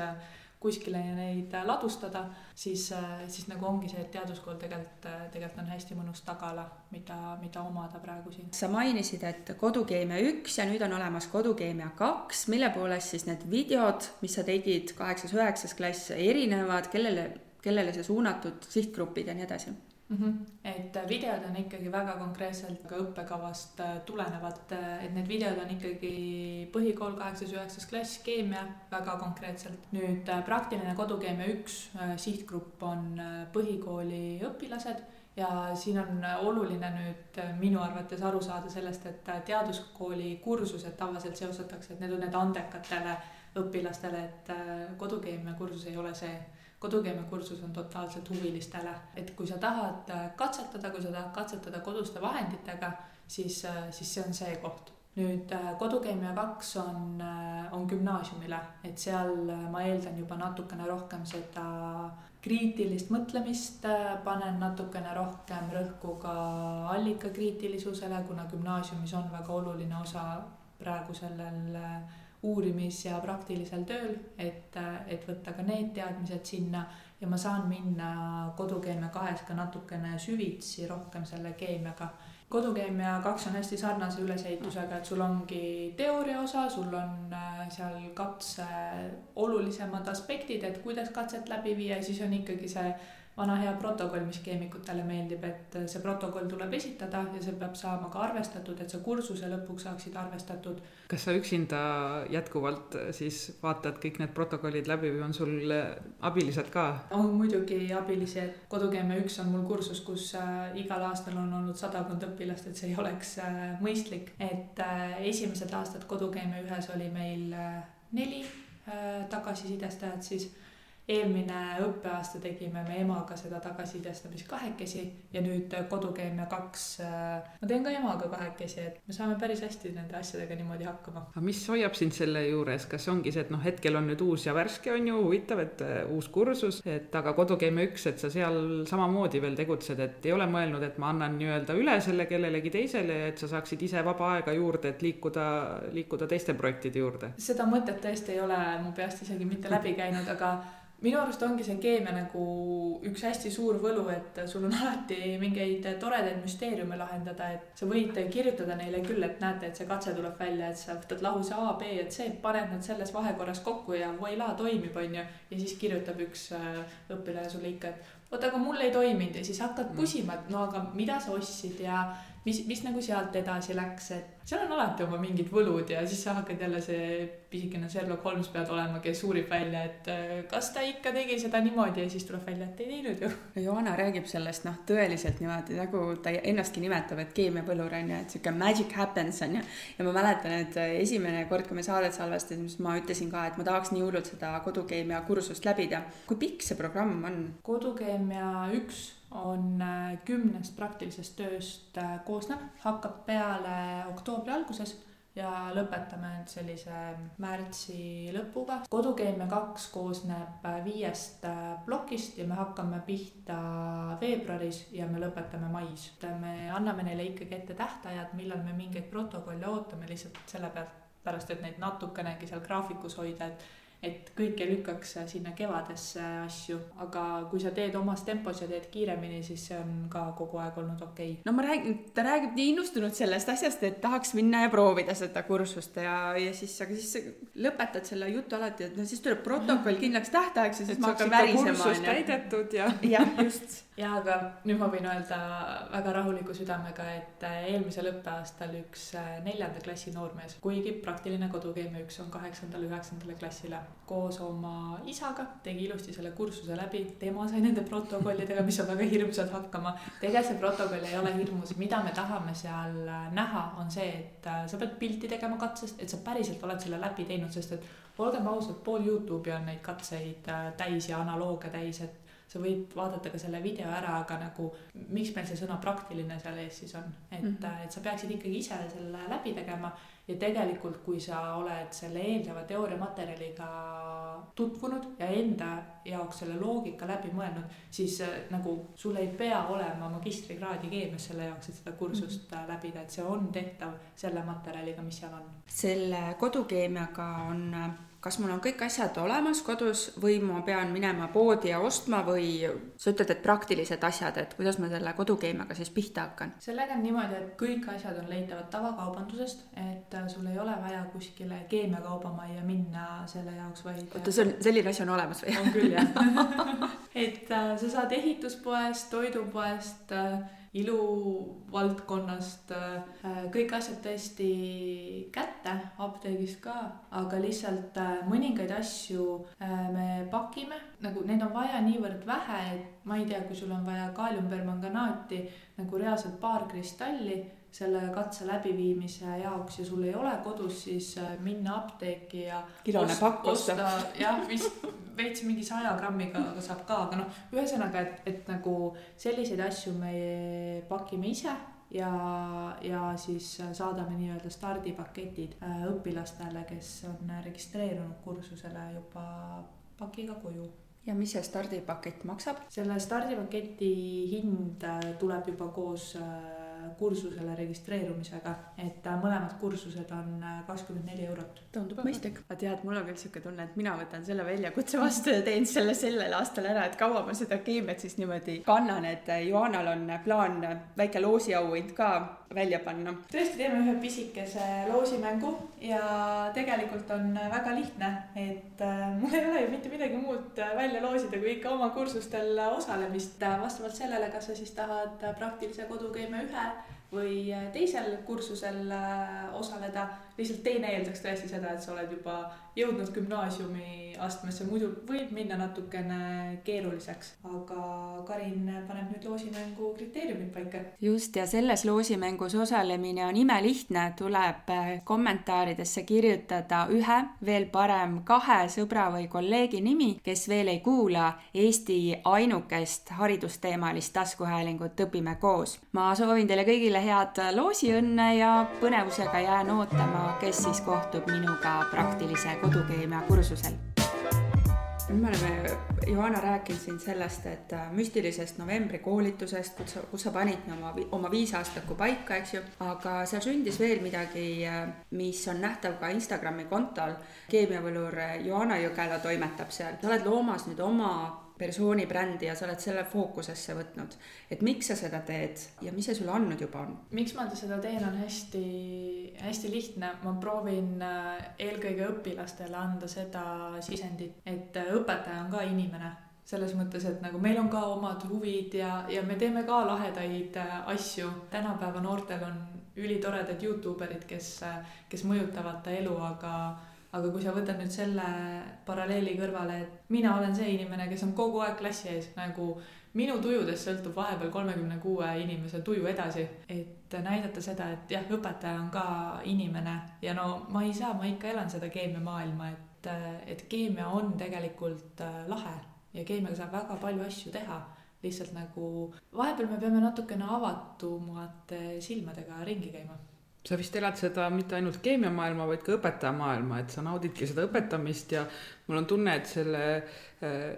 kuskile neid ladustada, siis, siis nagu ongi see, et teaduskool tegelikult, tegelikult on hästi mõnus tagala, mida, mida omada praegu siin. sa mainisid, et kodukeemia üks ja nüüd on olemas kodukeemia kaks, mille poolest siis need videod, mis sa tegid kaheksas-üheksas klass, erinevad, kellele, kellele see suunatud, sihtgrupid ja nii edasi mm. -hmm. et äh, videod on ikkagi väga konkreetselt ka õppekavast äh, tulenevad, äh, et need videod on ikkagi põhikool kaheksas-üheksas klass, keemia väga konkreetselt. nüüd praktiline kodukeemia üks sihtgrupp on põhikooli õpilased ja siin on oluline nüüd minu arvates aru saada sellest, et teaduskooli kursused tavaliselt seostatakse, et need on need andekatele õpilastele, et kodukeemia kursus ei ole see kodukeemiakursus on totaalselt huvilistele, et kui sa tahad äh, katsetada, kui sa tahad katsetada koduste vahenditega, siis, äh, siis see on see koht. nüüd äh, kodukeemia kaks on, on gümnaasiumile, et seal ma eeldan juba natukene rohkem seda kriitilist mõtlemist, panen natukene rohkem rõhku ka allikakriitilisusele, kuna gümnaasiumis on väga oluline osa praegu sellel uurimis- ja praktilisel tööl, et, et võtta ka need teadmised sinna ja ma saan minna kodukeemia kahes ka natukene süvitsi rohkem selle keemiaga. kodukeemia kaks on hästi sarnase ülesehitusega, et sul ongi teooria osa, sul on äh, seal katse olulisemad aspektid, et kuidas katset läbi viia ja siis on ikkagi see vana hea protokoll, mis keemikutele meeldib, et see protokoll tuleb esitada ja see peab saama ka arvestatud, et sa kursuse lõpuks saaksid arvestatud. kas sa üksinda jätkuvalt siis vaatad kõik need protokollid läbi või on sul abilised ka? on muidugi abilisi, et Kodukeemia üks on mul kursus, kus äh, igal aastal on olnud sadakond õpilast, et see ei oleks äh, mõistlik, et äh, esimesed aastad Kodukeemia ühes oli meil neli tagasisidestajat siis eelmine õppeaasta tegime me emaga seda tagasisidestamist kahekesi ja nüüd Kodukeemia kaks, äh, ma teen ka emaga kahekesi, et me saame päris hästi nende asjadega niimoodi hakkama. aga mis hoiab sind selle juures, kas ongi see, et noh, hetkel on nüüd uus ja värske on ju, huvitav, et uh, uus kursus, et aga Kodukeemia üks, et sa seal samamoodi veel tegutsed, et ei ole mõelnud, et ma annan nii-öelda üle selle kellelegi teisele et sa saaksid ise vaba aega juurde, et liikuda, liikuda teiste projektide juurde? seda mõtet tõesti ei ole mu peast isegi mitte läbi käinud, aga minu arust ongi see keemia nagu üks hästi suur võlu, et sul on alati mingeid toredaid müsteeriume lahendada, et sa võid kirjutada neile küll, et näete, et see katse tuleb välja, et sa võtad lahuse A, B ja C, paned nad selles vahekorras kokku ja voilaa toimib, onju. ja siis kirjutab üks äh, õpilane sulle ikka, et oot, aga mul ei toiminud ja siis hakkad mm. pusima, et no aga mida sa ostsid ja mis, mis nagu sealt edasi läks, et seal on alati oma mingid võlud ja siis sa hakkad jälle see pisikene Sherlock Holmes pead olema, kes uurib välja, et äh, kas ta ikka tegi seda niimoodi ja siis tuleb välja, et ei teinud ju. Johanna räägib sellest noh, tõeliselt niimoodi nagu ta ennastki nimetab, et keemiapõlur on ju, et sihuke magic happens on ju. ja ma mäletan, et esimene kord, kui me saadet salvestasime, siis ma ütlesin ka, et ma tahaks nii hullult seda kodukeemia kursust läbida. kui pikk see programm on? kodukeemia üks on äh, kümnest praktilisest tööst äh, koosnev, hakkab peale oktoobri alguses ja lõpetame sellise märtsi lõpuga. kodukeemia kaks koosneb äh, viiest plokist ja me hakkame pihta veebruaris ja me lõpetame mais. me anname neile ikkagi ette tähtajad, millal me mingeid protokolle ootame lihtsalt selle pealt, pärast et neid natukenegi seal graafikus hoida, et et kõik ei lükkaks sinna kevadesse asju, aga kui sa teed omas tempos ja teed kiiremini, siis see on ka kogu aeg olnud okei okay.. no ma räägin, ta räägib nii innustunud sellest asjast, et tahaks minna ja proovida seda kursust ja, ja siis, aga siis lõpetad selle jutu alati, et no siis tuleb protokoll kindlaks tähtajaks ja siis ma hakkan värisema. täidetud ja. jah, just ja aga nüüd ma võin öelda väga rahuliku südamega, et eelmisel õppeaastal üks neljanda klassi noormees, kuigi praktiline kodukeemia üks on kaheksandale, üheksandale klassile, koos oma isaga tegi ilusti selle kursuse läbi. tema sai nende protokollidega, mis on väga hirmsad hakkama. tegelikult see protokoll ei ole hirmus, mida me tahame seal äh, näha, on see, et sa pead pilti tegema katsest, et sa päriselt oled selle läbi teinud, sest et olgem ausad, pool Youtube'i on neid katseid täis ja analoogia täis, et sa võid vaadata ka selle video ära, aga nagu miks meil see sõna praktiline seal ees siis on, et mm, -hmm. et sa peaksid ikkagi ise selle läbi tegema ja tegelikult, kui sa oled selle eelneva teooriamaterjaliga tutvunud ja enda jaoks selle loogika läbi mõelnud, siis äh, nagu sul ei pea olema magistrikraadi keemias selle jaoks, et seda kursust mm -hmm. läbida, et see on tehtav selle materjaliga, mis seal on. selle kodukeemiaga on äh, kas mul on kõik asjad olemas kodus või ma pean minema poodi ja ostma või sa ütled, et praktilised asjad, et kuidas ma selle kodukeemiaga siis pihta hakkan? sellega on niimoodi, et kõik asjad on leitavad tavakaubandusest, et äh, sul ei ole vaja kuskile keemiakaubamajja minna selle jaoks, vaid. oota, see on, selline asi on olemas või? on küll jah et äh, sa saad ehituspoest, toidupoest äh, iluvaldkonnast äh, kõik asjad tõesti kätte, apteegist ka, aga lihtsalt äh, mõningaid asju äh, me pakime, nagu neid on vaja niivõrd vähe, et ma ei tea, kui sul on vaja kaaliumpermanganaati nagu reaalselt paar kristalli selle katse läbiviimise jaoks ja sul ei ole kodus, siis minna apteeki ja kilone pakk osta. jah, vist veits mingi saja grammiga saab ka, aga noh, ühesõnaga, et, et nagu selliseid asju me pakime ise ja, ja siis saadame nii-öelda stardipaketid äh, õpilastele, kes on registreerunud kursusele juba pakiga koju ja mis see stardipakett maksab? selle stardipaketi hind äh, tuleb juba koos äh, kursusele registreerumisega, et mõlemad kursused on kakskümmend neli eurot. tundub mõistlik. aga tead, mul on küll sihuke tunne, et mina võtan selle väljakutse vastu ja teen selle sellel aastal ära, et kaua ma seda keemiat siis niimoodi kannan, et Johanal on plaan väike loosiauhind ka välja panna. tõesti, teeme ühe pisikese loosimängu ja tegelikult on väga lihtne, et äh, mul ei ole ju mitte midagi muud välja loosida, kui ikka oma kursustel osalemist vastavalt sellele, kas sa siis tahad praktilise kodukeemia ühe või teisel kursusel äh, osaleda. Lihtsalt teine eeldaks tõesti seda, et sa oled juba jõudnud gümnaasiumi astmesse, muidu võib minna natukene keeruliseks. aga Karin paneb nüüd loosimängu kriteeriumid paika. just, ja selles loosimängus osalemine on imelihtne, tuleb äh, kommentaaridesse kirjutada ühe, veel parem kahe sõbra või kolleegi nimi, kes veel ei kuula Eesti ainukest haridusteemalist taskuhäälingut Õpime koos. ma soovin teile kõigile head loosiõnne ja põnevusega jään ootama, kes siis kohtub minuga praktilise kodukeemia kursusel. Me oleme, Johanna, rääkinud siin sellest, et äh, müstilisest novembrikoolitusest, kus sa, kus sa panid oma, oma viisaastaku paika, eks ju, aga seal sündis veel midagi, äh, mis on nähtav ka Instagrami kontol. keemiavõlur Johanna Jõgela toimetab seal, sa oled loomas nüüd oma persooni brändi ja sa oled selle fookusesse võtnud. et miks sa seda teed ja mis see sulle andnud juba on? miks ma seda teen, on hästi, hästi lihtne, ma proovin äh, eelkõige õpilastele anda seda sisendit, et äh, õpetaja on ka inimene selles mõttes, et nagu meil on ka omad huvid ja, ja me teeme ka lahedaid äh, asju. tänapäeva noortel on ülitoredad Youtube erid, kes, kes mõjutavad ta elu, aga aga kui sa võtad nüüd selle paralleeli kõrvale, et mina olen see inimene, kes on kogu aeg klassi ees, nagu minu tujudest sõltub vahepeal kolmekümne kuue inimese tuju edasi, et näidata seda, et jah, õpetaja on ka inimene. Ja no ma ei saa, ma ikka elan seda keemiamaailma, et, et keemia on tegelikult äh, lahe. Ja keemiaga saab väga palju asju teha. Lihtsalt nagu vahepeal me peame natukene avatumate silmadega ringi käima sa vist elad seda mitte ainult keemiamaailma, vaid ka õpetajamaailma, et sa naudidki seda õpetamist ja mul on tunne, et selle Äh,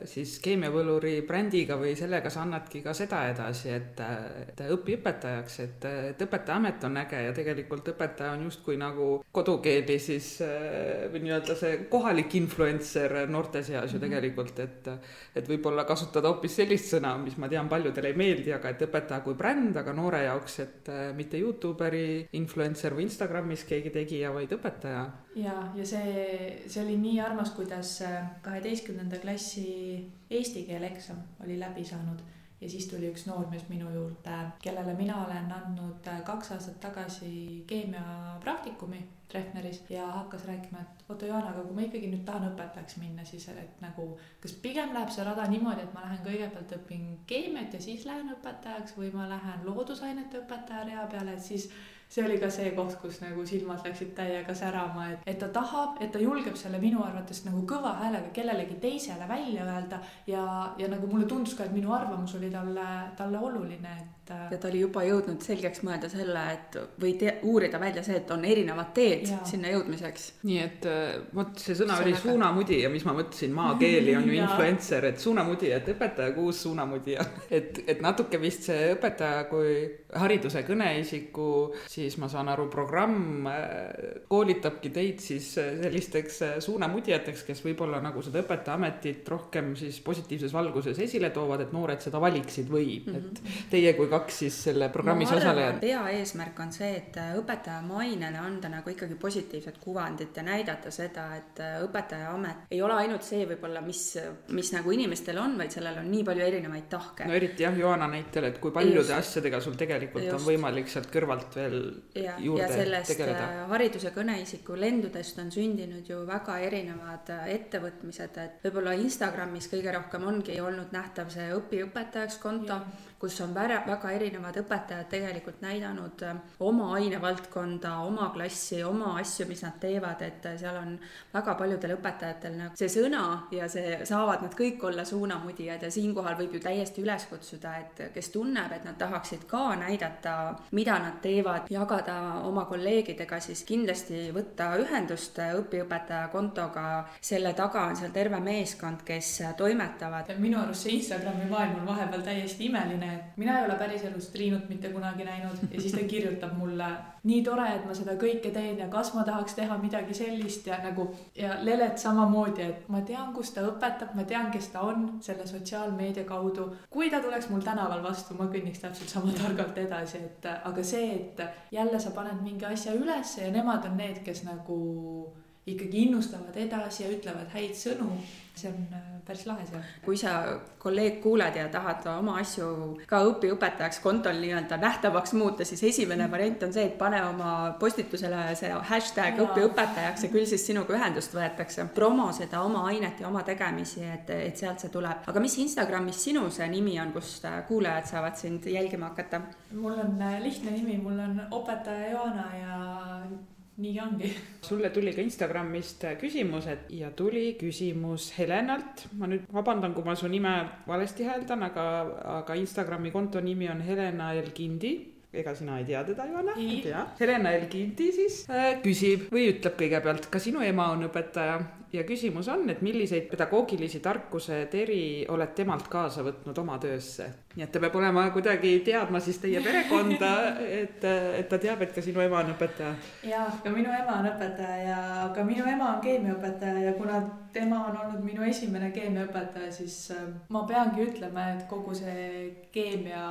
siis keemiavõluri brändiga või sellega sa annadki ka seda edasi, et, et õpi õpetajaks, et, et õpetajaamet on äge ja tegelikult õpetaja on justkui nagu kodukeeli siis äh, või nii-öelda see kohalik influencer noorte seas ju -hmm. tegelikult, et et võib-olla kasutada hoopis sellist sõna, mis ma tean, paljudele ei meeldi, aga et õpetaja kui bränd, aga noore jaoks, et äh, mitte Youtuberi, influencer või Instagramis keegi tegija, vaid õpetaja. ja, ja see, see oli nii armas, kuidas kaheteistkümnenda klassi klassi eesti keele eksam oli läbi saanud ja siis tuli üks noormees minu juurde, kellele mina olen andnud kaks aastat tagasi keemiapraktikumi Treffneris ja hakkas rääkima, et oota Jaan, aga kui ma ikkagi nüüd tahan õpetajaks minna, siis et nagu kas pigem läheb see rada niimoodi, et ma lähen kõigepealt õpin keemiat ja siis lähen õpetajaks või ma lähen loodusainete õpetaja rea peale, et siis see oli ka see koht, kus nagu silmad läksid täiega särama, et, et ta tahab, et ta julgeb selle minu arvates nagu kõva häälega kellelegi teisele välja öelda ja, ja nagu mulle tundus ka, et minu arvamus oli talle, talle oluline, et. Ja ta oli juba jõudnud selgeks mõelda selle, et või te, uurida välja see, et on erinevad teed ja. sinna jõudmiseks. nii et äh, vot see sõna see oli väga... suunamudi ja mis ma mõtlesin, maakeeli on ju influencer, et suunamudi, et õpetaja kui uus suunamudi ja et, et natuke vist see õpetaja kui hariduse kõneisiku siis ma saan aru, programm äh, koolitabki teid siis äh, sellisteks äh, suunamudjateks, kes võib-olla nagu seda õpetajaametit rohkem siis positiivses valguses esile toovad, et noored seda valiksid või mm, -hmm. et teie kui kaks siis selle programmis osalejad. peaeesmärk on see, et õpetaja mainele anda nagu ikkagi positiivset kuvandit ja näidata seda, et õpetajaamet ei ole ainult see võib-olla, mis, mis nagu inimestel on, vaid sellel on nii palju erinevaid tahke. no eriti jah, Joana näitel, et kui paljude Just. asjadega sul tegelikult Just. on võimalik sealt kõrvalt veel ja, ja sellest tegeleda. Äh, hariduse kõneisiku lendudest on sündinud ju väga erinevad äh, ettevõtmised, et võib-olla Instagramis kõige rohkem ongi olnud nähtav see õpi õpetajaks konto, kus on väga, väga erinevad õpetajad tegelikult näidanud äh, oma ainevaldkonda, oma klassi, oma asju, mis nad teevad, et seal on väga paljudel õpetajatel nagu see sõna ja see, saavad nad kõik olla suunamudijad ja siinkohal võib ju täiesti üles kutsuda, et kes tunneb, et nad tahaksid ka näidata, mida nad teevad, jagada oma kolleegidega, siis kindlasti võtta ühendust õpiõpetaja kontoga. selle taga on seal terve meeskond, kes toimetavad. minu arust see Instagrami maailm on vahepeal täiesti imeline et mina ei ole päriselus Triinut mitte kunagi näinud ja siis ta kirjutab mulle, nii tore, et ma seda kõike teen ja kas ma tahaks teha midagi sellist ja nagu ja Lelet samamoodi, et ma tean, kus ta õpetab, ma tean, kes ta on selle sotsiaalmeedia kaudu. kui ta tuleks mul tänaval vastu, ma kõnniks täpselt sama targalt edasi, et aga see, et jälle sa paned mingi asja ülesse ja nemad on need, kes nagu ikkagi innustavad edasi ja ütlevad häid sõnu see on äh, päris lahe seal. kui sa kolleeg kuuled ja tahad oma asju ka õpiõpetajaks kontol nii-öelda nähtavaks muuta, siis esimene variant on see, et pane oma postitusele see hashtag õpiõpetajaks ja küll siis sinuga ühendust võetakse. promo seda oma ainet ja oma tegemisi, et, et sealt see tuleb. aga mis Instagramis sinu see nimi on, kust äh, kuulajad saavad sind jälgima hakata? mul on äh, lihtne nimi, mul on õpetaja Joana ja nii ongi. sulle tuli ka Instagramist küsimus, et ja tuli küsimus Helenalt. ma nüüd vabandan, kui ma su nime valesti hääldan, aga, aga Instagrami konto nimi on Helena Elgindi ega sina ei tea teda, Joana? ei tea. Helena Elgindi siis äh, küsib või ütleb kõigepealt, ka sinu ema on õpetaja ja küsimus on, et milliseid pedagoogilisi tarkuse teri oled temalt kaasa võtnud oma töösse? Nii et ta peab olema kuidagi teadma siis teie perekonda, et, et ta teab, et ka sinu ema on õpetaja. ja, ka minu ema on õpetaja ja ka minu ema on keemiaõpetaja ja kuna tema on olnud minu esimene keemiaõpetaja, siis äh, ma peangi ütlema, et kogu see keemia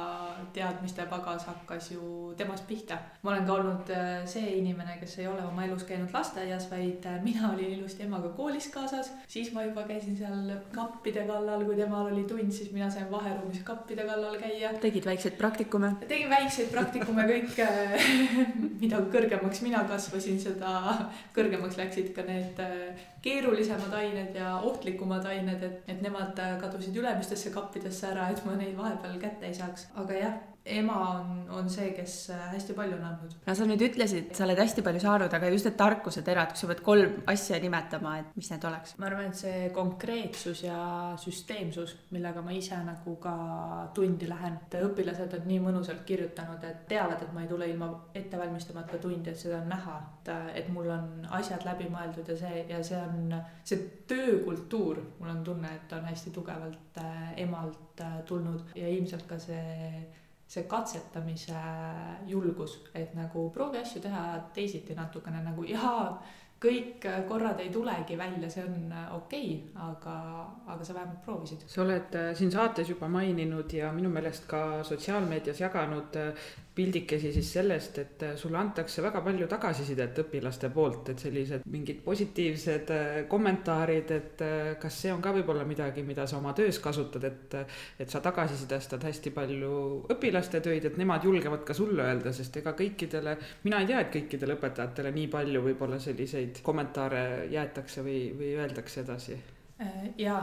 teadmiste pagas hakkas ju temast pihta. ma olen ka olnud äh, see inimene, kes ei ole oma elus käinud lasteaias, vaid äh, mina olin ilusti emaga koolis kaasas, siis ma juba käisin seal kappide kallal, kui temal oli tund, siis mina sain vaheruumis kappide kallal käia. tegid väikseid praktikume? tegin väikseid praktikume kõik, mida kõrgemaks mina kasvasin, seda kõrgemaks läksid ka need äh, keerulisemad ained ja ohtlikumad ained, et, et nemad äh, kadusid ülemistesse kappidesse ära, et ma neid vahepeal kätte ei saaks, aga jah ema on, on see, kes äh, hästi palju on andnud. no sa nüüd ütlesid, sa oled hästi palju saanud, aga just need tarkuseterad, kui sa pead kolm asja nimetama, et mis need oleks? ma arvan, et see konkreetsus ja süsteemsus, millega ma ise nagu ka tundi lähen, et õpilased on nii mõnusalt kirjutanud, et teavad, et ma ei tule ilma ettevalmistamata tundi, et seda on näha, et, et mul on asjad läbi mõeldud ja see, ja see on, see töökultuur, mul on tunne, et on hästi tugevalt äh, emalt äh, tulnud ja ilmselt ka see see katsetamise julgus, et nagu proovi asju teha teisiti natukene nagu jaa, kõik korrad ei tulegi välja, see on okei okay,, aga, aga sa vähemalt proovisid. sa oled äh, siin saates juba maininud ja minu meelest ka sotsiaalmeedias jaganud äh, pildikesi siis sellest, et äh, sulle antakse väga palju tagasisidet õpilaste poolt, et sellised mingid positiivsed äh, kommentaarid, et äh, kas see on ka võib-olla midagi, mida sa oma töös kasutad, et, et sa tagasisidestad hästi palju õpilaste töid, et nemad julgevad ka sulle öelda, sest ega kõikidele, mina ei tea, et kõikidele õpetajatele nii palju võib-olla selliseid kommentaare jäetakse või, või öeldakse edasi Äh, ja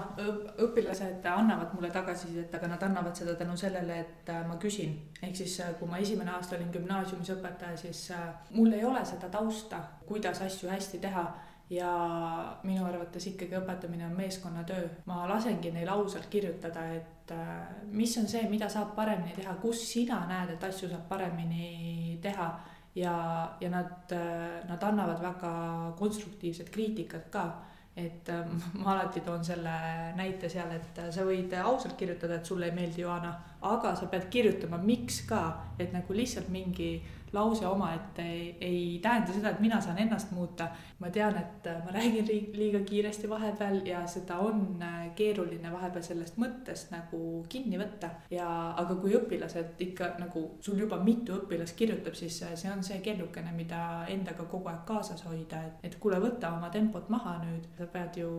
õpilased annavad mulle tagasisidet, aga nad annavad seda tänu sellele, et äh, ma küsin. ehk siis, äh, kui ma esimene aasta olin gümnaasiumis õpetaja, siis mul ei ole seda tausta, kuidas asju hästi teha ja minu arvates ikkagi õpetamine on meeskonnatöö. ma lasengi neil ausalt kirjutada, et mis on see, mida saab paremini teha, kus sina näed, et asju saab paremini teha ja, ja nad, nad annavad väga konstruktiivset kriitikat ka. Et ähm, ma alati toon selle näite seal, et äh, sa võid ausalt kirjutada, et sulle ei meeldi Joana, aga sa pead kirjutama, miks ka, et nagu lihtsalt mingi lause omaette ei, ei tähenda seda, et mina saan ennast muuta. ma tean, et äh, ma räägin liiga kiiresti vahepeal ja seda on äh, keeruline vahepeal sellest mõttest nagu kinni võtta. ja, aga kui õpilased ikka nagu sul juba mitu õpilast kirjutab, siis äh, see on see kellukene, mida endaga kogu aeg kaasas hoida, et, et kuule, võta oma tempot maha nüüd, sa pead ju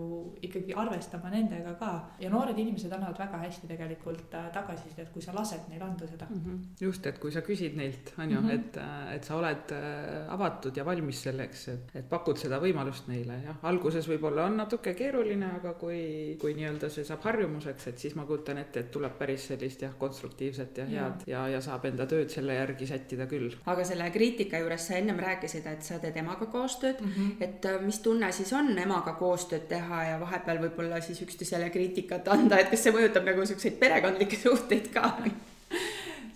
ikkagi arvestama nendega ka ja noored inimesed annavad väga hästi tegelikult tagasisidet, kui sa lased neil anda seda mm. -hmm. just, et kui sa küsid neilt, on ju mm, -hmm. et et, et sa oled äh, avatud ja valmis selleks, et, et pakud seda võimalust neile, jah. alguses võib-olla on natuke keeruline, aga kui, kui nii-öelda see saab harjumuseks, et siis ma kujutan ette, et tuleb päris sellist jah, konstruktiivset ja head ja, ja, ja saab enda tööd selle järgi sättida küll. aga selle kriitika juures sa ennem rääkisid, et sa teed emaga koostööd mm, -hmm. et äh, mis tunne siis on emaga koostööd teha ja vahepeal võib-olla siis üksteisele kriitikat anda, et kas see mõjutab nagu siukseid perekondlikke suhteid ka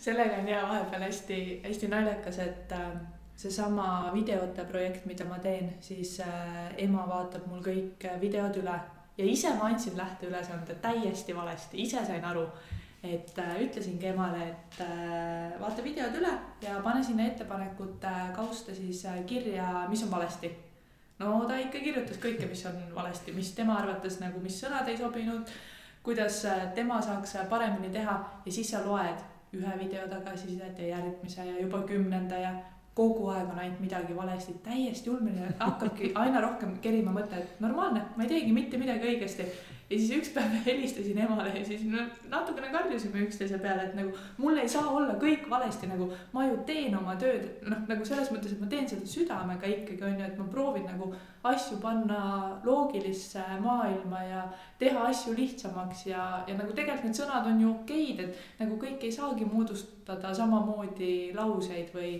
sellega on ja vahepeal hästi-hästi naljakas, et äh, seesama videote projekt, mida ma teen, siis äh, ema vaatab mul kõik videod üle ja ise ma andsin lähteülesande täiesti valesti, ise sain aru, et äh, ütlesingi emale, et äh, vaata videod üle ja pane sinna ettepanekute kausta siis äh, kirja, mis on valesti. no ta ikka kirjutas kõike, mis on valesti, mis tema arvates nagu, mis sõnad ei sobinud, kuidas tema saaks paremini teha ja siis sa loed ühe video tagasisidet ja järgmise ja juba kümnenda ja kogu aeg on ainult midagi valesti, täiesti ulmeline, hakkabki aina rohkem kerima mõte, et normaalne, ma ei teegi mitte midagi õigesti ja siis üks päev helistasin emale ja siis no, natukene karjusime üksteise peale, et nagu mul ei saa olla kõik valesti, nagu ma ju teen oma tööd, noh, nagu selles mõttes, et ma teen seda südamega ikkagi on ju, et ma proovin nagu asju panna loogilisse maailma ja teha asju lihtsamaks ja, ja nagu tegelikult need sõnad on ju okeid, et nagu kõik ei saagi moodustada samamoodi lauseid või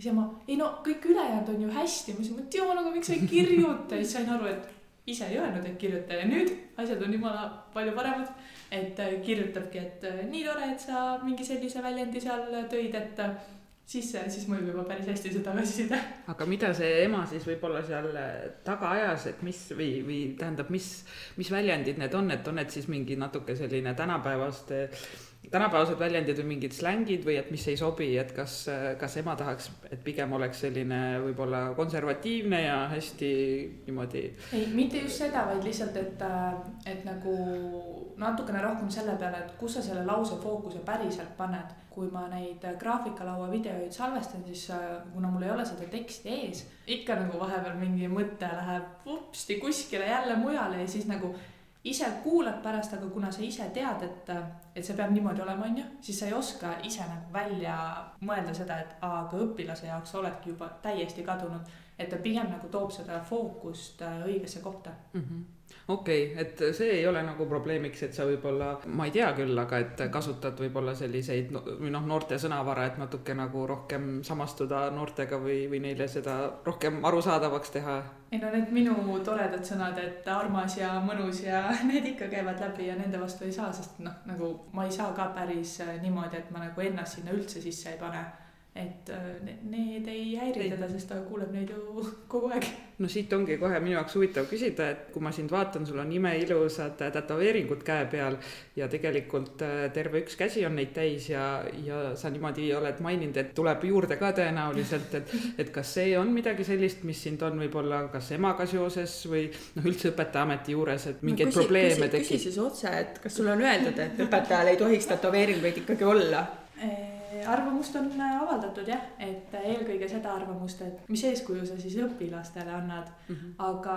siis ema, ei no kõik ülejäänud on ju hästi, ma ütlesin, et joo, aga miks sa ei kirjuta? Siis sain aru, et ise ei öelnud, et kirjuta ja nüüd asjad on jumala palju paremad. et äh, kirjutabki, et äh, nii tore, et sa mingi sellise väljendi seal tõid, et äh, siis, siis mõjub juba päris hästi see tagasiside. aga mida see ema siis võib-olla seal taga ajas, et mis või, või tähendab, mis, mis väljendid need on, et on need siis mingi natuke selline tänapäevaste tänapäevased väljendid või mingid slängid või et mis ei sobi, et kas, kas ema tahaks, et pigem oleks selline võib-olla konservatiivne ja hästi niimoodi. ei, mitte just seda, vaid lihtsalt, et, et nagu natukene rohkem selle peale, et kus sa selle lause fookuse päriselt paned. kui ma neid graafikalaua videoid salvestan, siis kuna mul ei ole seda teksti ees, ikka nagu vahepeal mingi mõte läheb vupsti kuskile jälle mujale ja siis nagu ise kuulad pärast, aga kuna sa ise tead, et, et see peab niimoodi olema, on ju, siis sa ei oska ise nagu välja mõelda seda, et aa, aga õpilase jaoks oledki juba täiesti kadunud. et ta pigem nagu toob seda fookust äh, õigesse kohta mm. -hmm okei okay,, et see ei ole nagu probleemiks, et sa võib-olla, ma ei tea küll, aga et kasutad võib-olla selliseid või noh, noorte sõnavara, et natuke nagu rohkem samastuda noortega või, või neile seda rohkem arusaadavaks teha. ei no need minu toredad sõnad, et armas ja mõnus ja need ikka käivad läbi ja nende vastu ei saa, sest noh, nagu ma ei saa ka päris niimoodi, et ma nagu ennast sinna üldse sisse ei pane et äh, need ei häiri teda, sest ta kuuleb neid ju kogu aeg. no siit ongi kohe minu jaoks huvitav küsida, et kui ma sind vaatan, sul on imeilusad tätoveeringud käe peal ja tegelikult äh, terve üks käsi on neid täis ja, ja sa niimoodi oled maininud, et tuleb juurde ka tõenäoliselt, et, et kas see on midagi sellist, mis sind on võib-olla kas emaga seoses või noh, üldse õpetajaameti juures, et mingeid no, küsi, probleeme tekib? küsi siis otse, et kas sulle on öeldud, et õpetajal ei tohiks tätoveeringuid ikkagi olla? Arvamust on äh, avaldatud jah, et äh, eelkõige seda arvamust, et mis eeskuju sa siis õpilastele annad mm. -hmm. aga,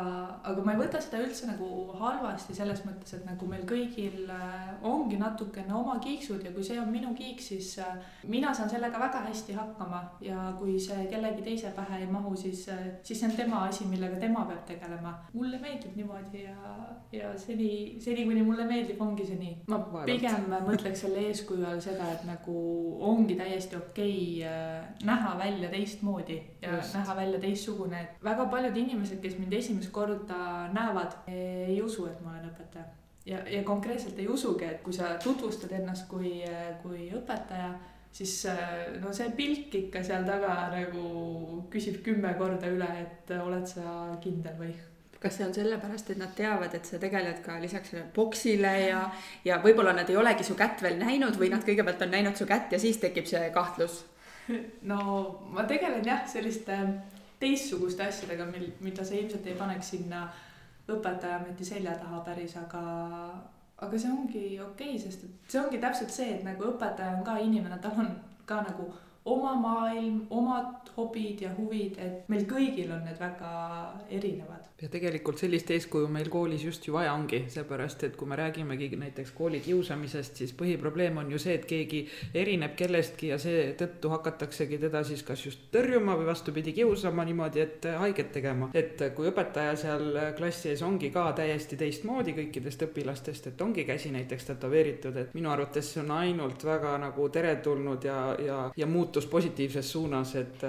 aga ma ei võta seda üldse nagu halvasti selles mõttes, et nagu meil kõigil äh, ongi natukene oma kiiksud ja kui see on minu kiik, siis mina saan sellega väga hästi hakkama ja kui see kellegi teise pähe ei mahu, siis, siis see on tema asi, millega tema peab tegelema. mulle meeldib niimoodi ja, ja seni, seni kuni mulle meeldib, ongi see nii. ma pigem mõtleks selle eeskuju all seda, et nagu ongi täiesti okei okay, äh, näha välja teistmoodi ja Just. näha välja teistsugune, et väga paljud inimesed, kes mind esimest korda näevad, ei usu, et ma olen õpetaja. ja, ja konkreetselt ei usugi, et kui sa tutvustad ennast kui, kui õpetaja, siis äh, no see pilk ikka seal taga nagu küsib kümme korda üle, et oled sa kindel või kas see on sellepärast, et nad teavad, et sa tegeled ka lisaks sellele boksile ja, ja võib-olla nad ei olegi su kätt veel näinud või nad kõigepealt on näinud su kätt ja siis tekib see kahtlus? no ma tegelen jah, selliste teistsuguste asjadega, mil, mida sa ilmselt ei paneks sinna õpetajaameti selja taha päris, aga, aga see ongi okei okay,, sest et see ongi täpselt see, et nagu õpetaja on ka inimene, tal on ka nagu oma maailm, omad hobid ja huvid, et meil kõigil on need väga erinevad. Ja tegelikult sellist eeskuju meil koolis just ju vaja ongi, seepärast et kui me räägimegi näiteks koolikiusamisest, siis põhiprobleem on ju see, et keegi erineb kellestki ja seetõttu hakataksegi teda siis kas just tõrjuma või vastupidi, kiusama niimoodi, et haiget tegema. et kui õpetaja seal klassi ees ongi ka täiesti teistmoodi kõikidest õpilastest, et ongi käsi näiteks tätoveeritud, et minu arvates see on ainult väga nagu teretulnud ja, ja, ja muutus positiivses suunas, et,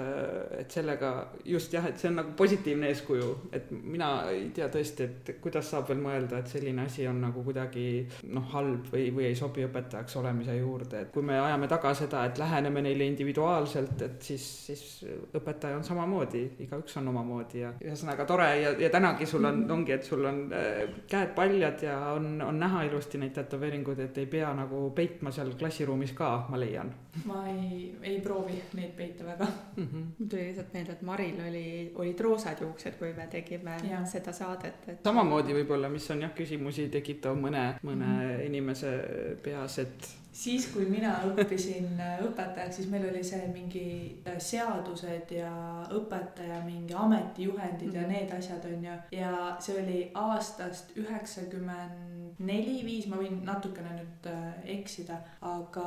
et sellega just jah, et see on nagu positiivne eeskuju, et mina ei tea tõesti, et kuidas saab veel mõelda, et selline asi on nagu kuidagi noh, halb või, või ei sobi õpetajaks olemise juurde, et kui me ajame taga seda, et läheneme neile individuaalselt, et siis, siis õpetaja on samamoodi, igaüks on omamoodi ja ühesõnaga tore ja, ja tänagi sul on, ongi, et sul on äh, käed paljad ja on, on näha ilusti neid tätoveeringuid, et ei pea nagu peitma seal klassiruumis ka, ma leian. Ma ei, ei proovi neid peita väga mm. -hmm. mul tuli lihtsalt meelde, et Maril oli, olid roosad juuksed, kui me tegime ja. seda saadet, et. samamoodi võib-olla, mis on jah, küsimusi tekitav mõne, mõne mm -hmm. inimese peas, et siis, kui mina õppisin äh, õpetajaks, siis meil oli see mingi äh, seadused ja õpetaja mingi ametijuhendid mm -hmm. ja mhm. need asjad on ju. ja see oli aastast üheksakümmend neli, viis, ma võin natukene nüüd äh, eksida, aga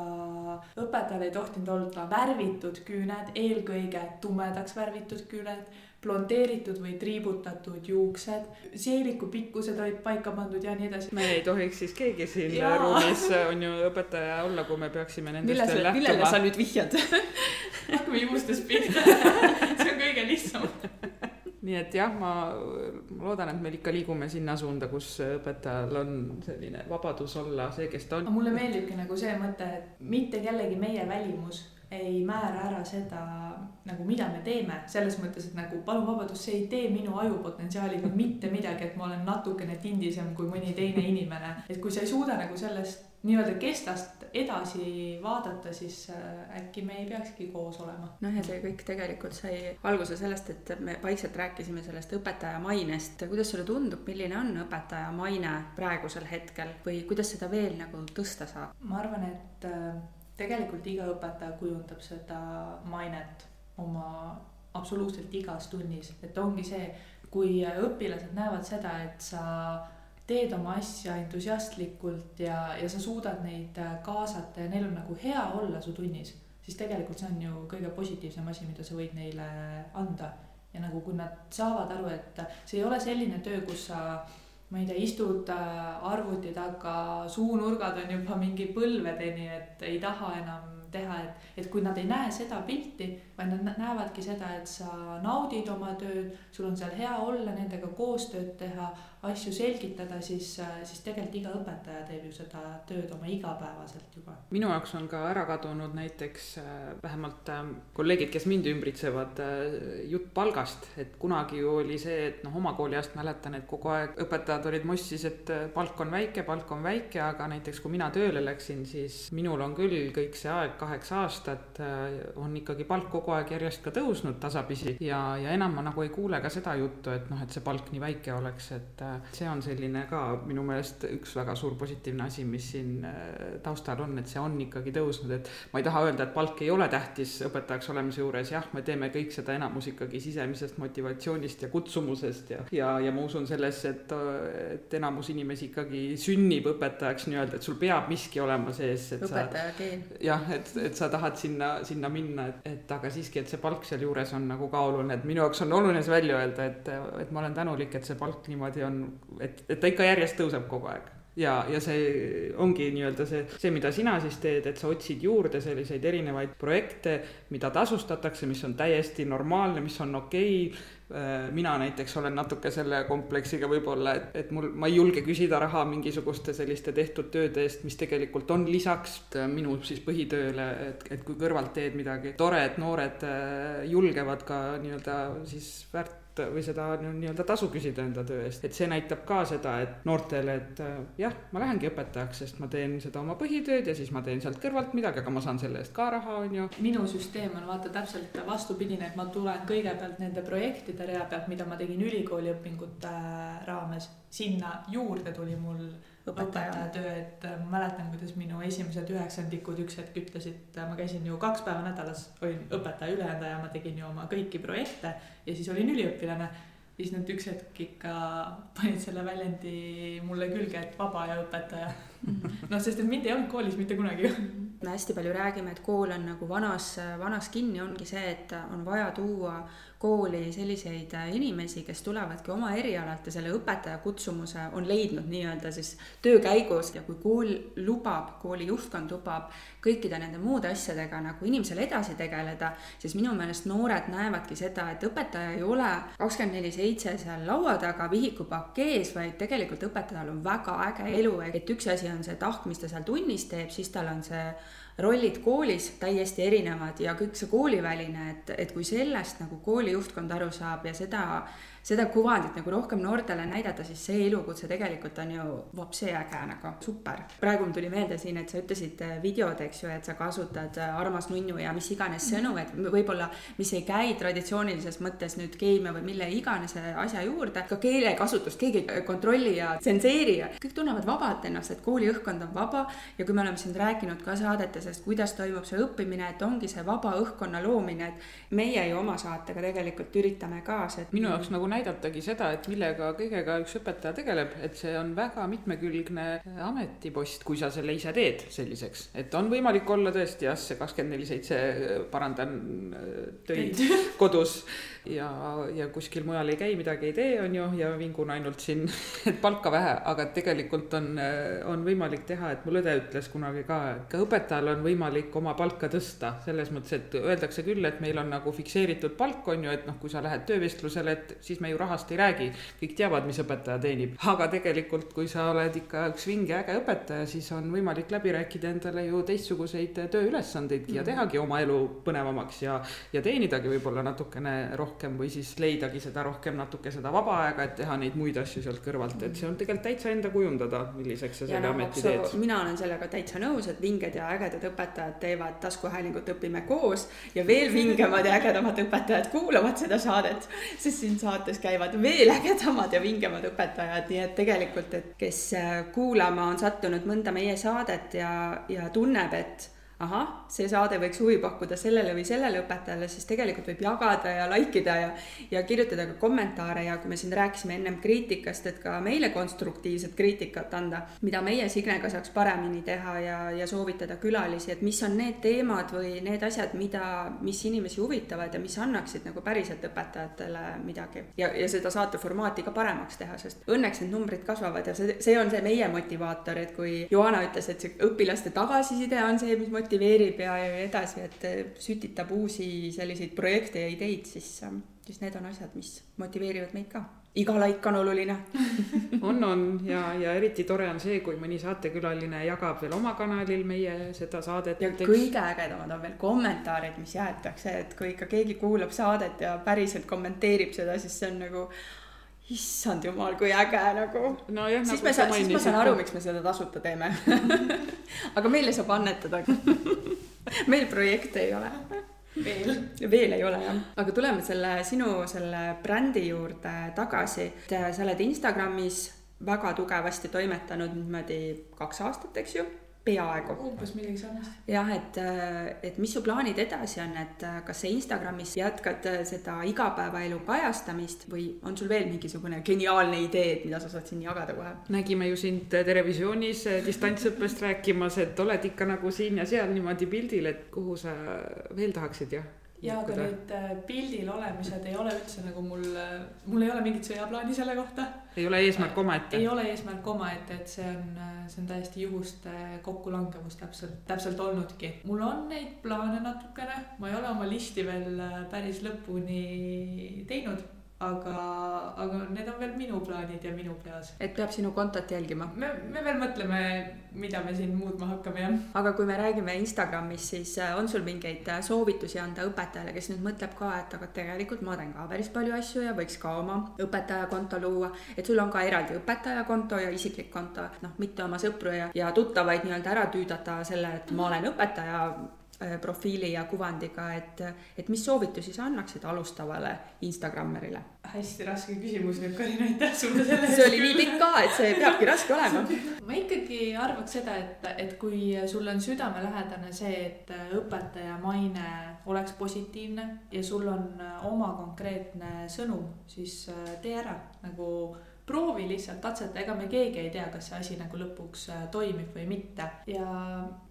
õpetajal ei tohtinud olla värvitud küüned, eelkõige tumedaks värvitud küüned blondeeritud või triibutatud juuksed, seeliku pikkused olid paika pandud ja nii edasi. me ei tohiks siis keegi siin Jaa. ruumis on ju õpetaja olla, kui me peaksime nendest Mille, lähtuma. millele sa nüüd vihjad hakkame juustest pihta see on kõige lihtsam nii et jah, ma, loodan, et meil ikka liigume sinna suunda, kus õpetajal on selline vabadus olla see, kes ta on. mulle meeldibki nagu see mõte, et mitte kellegi meie välimus ei määra ära seda nagu, mida me teeme, selles mõttes, et nagu palun vabadust, see ei tee minu ajupotentsiaaliga mitte midagi, et ma olen natukene tindisem kui mõni teine inimene. et kui sa ei suuda nagu sellest nii-öelda kestast edasi vaadata, siis äh, äkki me ei peakski koos olema. noh, ja see kõik tegelikult sai alguse sellest, et me vaikselt rääkisime sellest õpetaja mainest. kuidas sulle tundub, milline on õpetaja maine praegusel hetkel või kuidas seda veel nagu tõsta saab? ma arvan, et äh, tegelikult iga õpetaja kujundab seda mainet oma absoluutselt igas tunnis, et ongi see, kui õpilased näevad seda, et sa teed oma asja entusiastlikult ja, ja sa suudad neid kaasata ja neil on nagu hea olla su tunnis, siis tegelikult see on ju kõige positiivsem asi, mida sa võid neile anda. ja nagu, kui nad saavad aru, et see ei ole selline töö, kus sa ma ei tea, istud äh, arvuti taga, suunurgad on juba mingi põlvedeni, et ei taha enam teha, et, et kui nad ei näe seda pilti, vaid nad näevadki seda, et sa naudid oma tööd, sul on seal hea olla, nendega koostööd teha, asju selgitada, siis, siis tegelikult iga õpetaja teeb ju seda tööd oma igapäevaselt juba. minu jaoks on ka ära kadunud näiteks äh, vähemalt äh, kolleegid, kes mind ümbritsevad, äh, jutt palgast, et kunagi ju oli see, et noh, oma kooliajast mäletan, et kogu aeg õpetajad olid mossis, et palk on väike, palk on väike, aga näiteks kui mina tööle läksin, siis minul on küll kõik see aeg, kaheksa aastat, on ikkagi palk kogu aeg järjest ka tõusnud tasapisi ja, ja enam ma nagu ei kuule ka seda juttu, et noh, et see palk nii väike oleks, et see on selline ka minu meelest üks väga suur positiivne asi, mis siin äh, taustal on, et see on ikkagi tõusnud, et ma ei taha öelda, et palk ei ole tähtis õpetajaks olemise juures, jah, me teeme kõik seda enamus ikkagi sisemisest motivatsioonist ja kutsumusest ja, ja, ja ma usun sellesse, et, et enamus inimesi ikkagi sünnib õpetajaks nii-öelda, et sul peab miski olema sees, et õpetaja keel. jah, et, et sa tahad sinna, sinna minna, et, et aga siiski, et see palk sealjuures on nagu ka oluline, et minu jaoks on oluline see välja öelda, et, et ma olen tänulik, et see palk niimoodi on et, et ta ikka järjest tõuseb kogu aeg ja, ja see ongi nii-öelda see, see, mida sina siis teed, et sa otsid juurde selliseid erinevaid projekte, mida tasustatakse, mis on täiesti normaalne, mis on okei okay. Äh, mina näiteks olen natuke selle kompleksiga võib-olla, et, et mul, ma ei julge küsida raha mingisuguste selliste tehtud tööde eest, mis tegelikult on lisaks minu siis põhitööle, et, et kui kõrvalt teed midagi tore, et noored äh, julgevad ka nii-öelda siis väärt või seda nii-öelda tasu küsida enda töö eest, et see näitab ka seda, et noortele, et äh, jah, ma lähengi õpetajaks, sest ma teen seda oma põhitööd ja siis ma teen sealt kõrvalt midagi, aga ma saan selle eest ka raha, on ju. minu süsteem on vaata täpselt vastupidine, et ma tulen kõigepealt nende projektide rea pealt, mida ma tegin ülikooli õpingute raames, sinna juurde tuli mul õpetaja töö, et äh, ma mäletan, kuidas minu esimesed üheksandikud üks hetk ütlesid, ma käisin ju kaks päeva nädalas, olin õpetaja üleandaja, ma tegin ju oma kõiki projekte ja siis olin üliõpilane. siis nad üks hetk ikka panid selle väljendi mulle külge, et vaba ja õpetaja. noh, sest et mind ei olnud koolis mitte kunagi me hästi palju räägime, et kool on nagu vanas, vanas kinni, ongi see, et on vaja tuua kooli selliseid äh, inimesi, kes tulevadki oma erialalt ja selle õpetaja kutsumuse on leidnud nii-öelda siis töö käigus ja kui kool lubab, kooli juhtkond lubab kõikide nende muude asjadega nagu inimesel edasi tegeleda, siis minu meelest noored näevadki seda, et õpetaja ei ole kakskümmend neli seitse seal laua taga vihikupakk ees, vaid tegelikult õpetajal on väga äge elu, et üks asi on see tahk, mis ta seal tunnis teeb, siis tal on see rollid koolis täiesti erinevad ja kõik see kooliväline, et, et kui sellest nagu kooli juhtkond aru saab ja seda seda kuvandit nagu rohkem noortele näidata, siis see elukutse tegelikult on ju vapsi äge nagu, super. praegu mul tuli meelde siin, et sa ütlesid äh, videod, eks ju, et sa kasutad äh, armas nunnu ja mis iganes sõnu, et võib-olla, mis ei käi traditsioonilises mõttes nüüd keemia või mille iganes asja juurde, ka keelekasutust keegi ei kontrolli ja tsenseeri ja kõik tunnevad vabalt ennast, et kooli õhkkond on vaba ja kui me oleme siin rääkinud ka saadetes, et kuidas toimub see õppimine, et ongi see vaba õhkkonna loomine, et meie ju oma saatega tegelikult üritame ka see. minu jaoks nagu näidatagi seda, et millega kõigega üks õpetaja tegeleb, et see on väga mitmekülgne ametipost, kui sa selle ise teed selliseks. et on võimalik olla tõesti jah, see kakskümmend neli seitse, parandan töid kodus ja, ja kuskil mujal ei käi, midagi ei tee, on ju, ja vingun ainult siin, et palka vähe, aga tegelikult on, on võimalik teha, et mul õde ütles kunagi ka, et ka õpetajal on võimalik oma palka tõsta, selles mõttes, et öeldakse küll, et meil on nagu fikseeritud palk, on ju, et noh, kui sa lähed töövestlusele, et siis me ju rahast ei räägi, kõik teavad, mis õpetaja teenib, aga tegelikult, kui sa oled ikka üks vinge äge õpetaja, siis on võimalik läbi rääkida endale ju teistsuguseid tööülesandeid ja mhm. tehagi oma elu põnevamaks ja, ja teenidagi võib-olla natukene rohkem või siis leidagi seda rohkem natuke seda vaba aega, et teha neid muid asju sealt kõrvalt, et see on tegelikult täitsa enda kujundada, milliseks sa selle no, ameti teed. mina olen sellega täitsa nõus, et vinged ja ägedad õpetajad teevad taskuhäälingut Õpime koos. Ja veel vingemad ja ägedamad õpetajad kuulavad seda saadet, sest siin saates käivad veel ägedamad ja vingemad õpetajad, nii et tegelikult, et kes äh, kuulama on sattunud mõnda meie saadet ja, ja tunneb, et ahah, see saade võiks huvi pakkuda sellele või sellele õpetajale, siis tegelikult võib jagada ja like ida ja, ja kirjutada ka kommentaare ja kui me siin rääkisime ennem kriitikast, et ka meile konstruktiivset kriitikat anda, mida meie Signega saaks paremini teha ja, ja soovitada külalisi, et mis on need teemad või need asjad, mida, mis inimesi huvitavad ja mis annaksid nagu päriselt õpetajatele midagi. ja, ja seda saate formaati ka paremaks teha, sest õnneks need numbrid kasvavad ja see, see on see meie motivaator, et kui Johanna ütles, et see õpilaste tagasiside on see, mis motiveerib motiveerib ja, ja edasi, et sütitab uusi selliseid projekte ja ideid, siis, siis need on asjad, mis motiveerivad meid ka. iga laik on oluline on, on ja, ja eriti tore on see, kui mõni saatekülaline jagab veel oma kanalil meie seda saadet. ja näiteks. kõige ägedamad on veel kommentaarid, mis jäetakse, et kui ikka keegi kuulab saadet ja päriselt kommenteerib seda, siis see on nagu issand jumal, kui äge nagu no. siis nagu me saan, siis ma saan aru, miks me seda tasuta teeme aga meile saab annetada meil projekte ei ole. veel. veel ei ole jah, aga tuleme selle sinu selle brändi juurde tagasi. sa oled Instagramis väga tugevasti toimetanud niimoodi kaks aastat, eks ju peaaegu. umbes midagi sarnast. jah, et, et mis su plaanid edasi on, et kas sa Instagramis jätkad seda igapäevaelu kajastamist või on sul veel mingisugune geniaalne idee, et mida sa saad siin jagada kohe? nägime ju sind televisioonis distantsõppest rääkimas, et oled ikka nagu siin ja seal niimoodi pildil, et kuhu sa veel tahaksid, jah? Ja aga need äh, pildil olemised ei ole üldse nagu mul, äh, mul ei ole mingit sõjaplaani selle kohta. ei ole eesmärk omaette? ei ole eesmärk omaette, et see on, äh, see on täiesti juhuste kokkulangevus täpselt, täpselt olnudki. mul on neid plaane natukene, ma ei ole oma listi veel päris lõpuni teinud aga, aga need on veel minu plaanid ja minu peas. et peab sinu kontot jälgima? me, me veel mõtleme, mida me siin muutma hakkame, jah. aga kui me räägime Instagramis, siis äh, on sul mingeid äh, soovitusi anda õpetajale, kes nüüd mõtleb ka, et aga tegelikult ma teen ka päris palju asju ja võiks ka oma õpetajakonto luua. et sul on ka eraldi õpetajakonto ja isiklik konto, noh, mitte oma sõpru ja, ja tuttavaid nii-öelda ära tüüdata selle, et ma olen õpetaja profiili ja kuvandiga, et, et mis soovitusi sa annaksid alustavale Instagrammerile? hästi raske küsimus nüüd, Karin, aitäh sulle selle eest. see oli nii pikk ka, et see peabki raske olema. ma ikkagi arvaks seda, et, et kui sul on südamelähedane see, et õpetaja maine oleks positiivne ja sul on oma konkreetne sõnum, siis äh, tee ära nagu proovi lihtsalt katseta, ega me keegi ei tea, kas see asi nagu lõpuks äh, toimib või mitte ja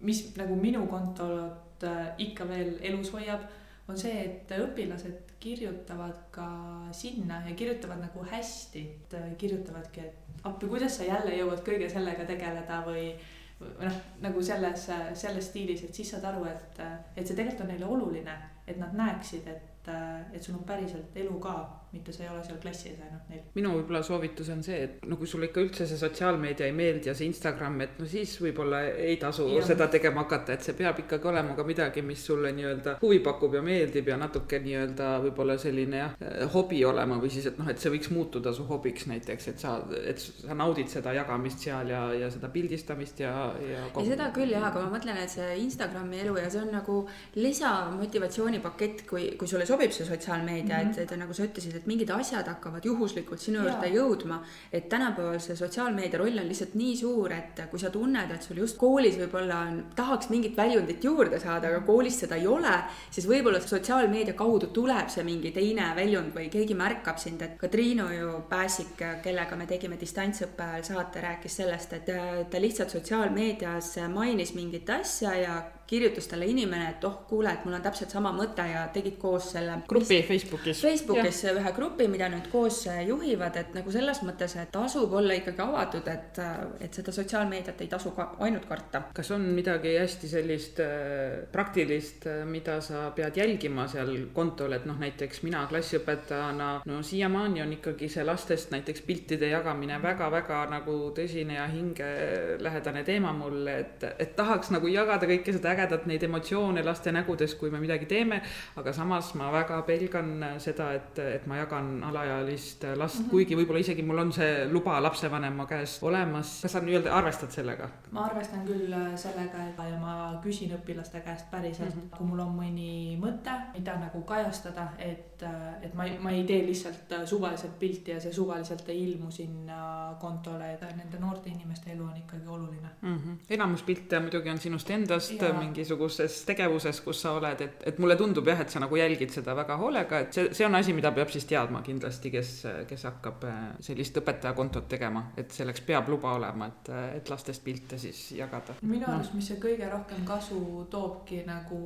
mis nagu minu kontol Äh, ikka veel elus hoiab, on see, et õpilased kirjutavad ka sinna ja kirjutavad nagu hästi, et kirjutavadki, et appi, kuidas sa jälle jõuad kõige sellega tegeleda või noh, nagu selles, selles stiilis, et siis saad aru, et, et see tegelikult on neile oluline, et nad näeksid, et, et sul on päriselt elu ka mitte sa ei ole seal klassi ees ainult neil. minu võib-olla soovitus on see, et no kui sulle ikka üldse see sotsiaalmeedia ei meeldi ja see Instagram, et no siis võib-olla ei tasu ja. seda tegema hakata, et see peab ikkagi olema ka midagi, mis sulle nii-öelda huvi pakub ja meeldib ja natuke nii-öelda võib-olla selline jah, hobi olema või siis, et noh, et see võiks muutuda su hobiks näiteks, et sa, et sa naudid seda jagamist seal ja, ja seda pildistamist ja, ja. ja seda küll jah, aga ma mõtlen, et see Instagrami elu ja see on nagu lisamotivatsioonipakett, kui, kui sulle sobib see sotsiaalmeedia mm, -hmm. et, et nagu sa ütlesid, et mingid asjad hakkavad juhuslikult sinu juurde jõudma. et tänapäeval see sotsiaalmeedia roll on lihtsalt nii suur, et kui sa tunned, et sul just koolis võib-olla on, tahaks mingit väljundit juurde saada, aga koolis seda ei ole, siis võib-olla sotsiaalmeedia kaudu tuleb see mingi teine väljund või keegi märkab sind, et ka Triinu ju Pääsik, kellega me tegime distantsõppe ajal saate, rääkis sellest, et ta lihtsalt sotsiaalmeedias mainis mingit asja ja kirjutas talle inimene, et oh, kuule, et mul on täpselt sama mõte ja tegid koos selle grupi Facebookis. Facebookis ja. ühe grupi, mida nüüd koos juhivad, et nagu selles mõttes, et tasub olla ikkagi avatud, et, et seda sotsiaalmeediat ei tasu ka ainult karta. kas on midagi hästi sellist äh, praktilist, äh, mida sa pead jälgima seal kontol, et noh, näiteks mina klassiõpetajana, no siiamaani on ikkagi see lastest näiteks piltide jagamine väga-väga nagu tõsine ja hingelähedane teema mulle, et, et tahaks nagu jagada kõike seda ägedat neid emotsioone laste nägudes, kui me midagi teeme. aga samas ma väga pelgan seda, et, et ma jagan alaealist last mm, -hmm. kuigi võib-olla isegi mul on see luba lapsevanema käes olemas. kas sa nii-öelda arvestad sellega? ma arvestan küll äh, sellega, et ja ma küsin õpilaste käest päriselt mm, -hmm. kui mul on mõni mõte, mida nagu kajastada, et, äh, et ma ei, ma ei tee lihtsalt äh, suvaliselt pilti ja see suvaliselt ei ilmu sinna kontole, et nende noorte inimeste elu on ikkagi oluline mm. -hmm. enamus pilte muidugi on sinust endast ja mingisuguses tegevuses, kus sa oled, et, et mulle tundub jah, et sa nagu jälgid seda väga hoolega, et see, see on asi, mida peab siis teadma kindlasti, kes, kes hakkab äh, sellist õpetajakontot tegema, et selleks peab luba olema, et, et lastest pilte siis jagada. minu no. arust, mis see kõige rohkem kasu toobki nagu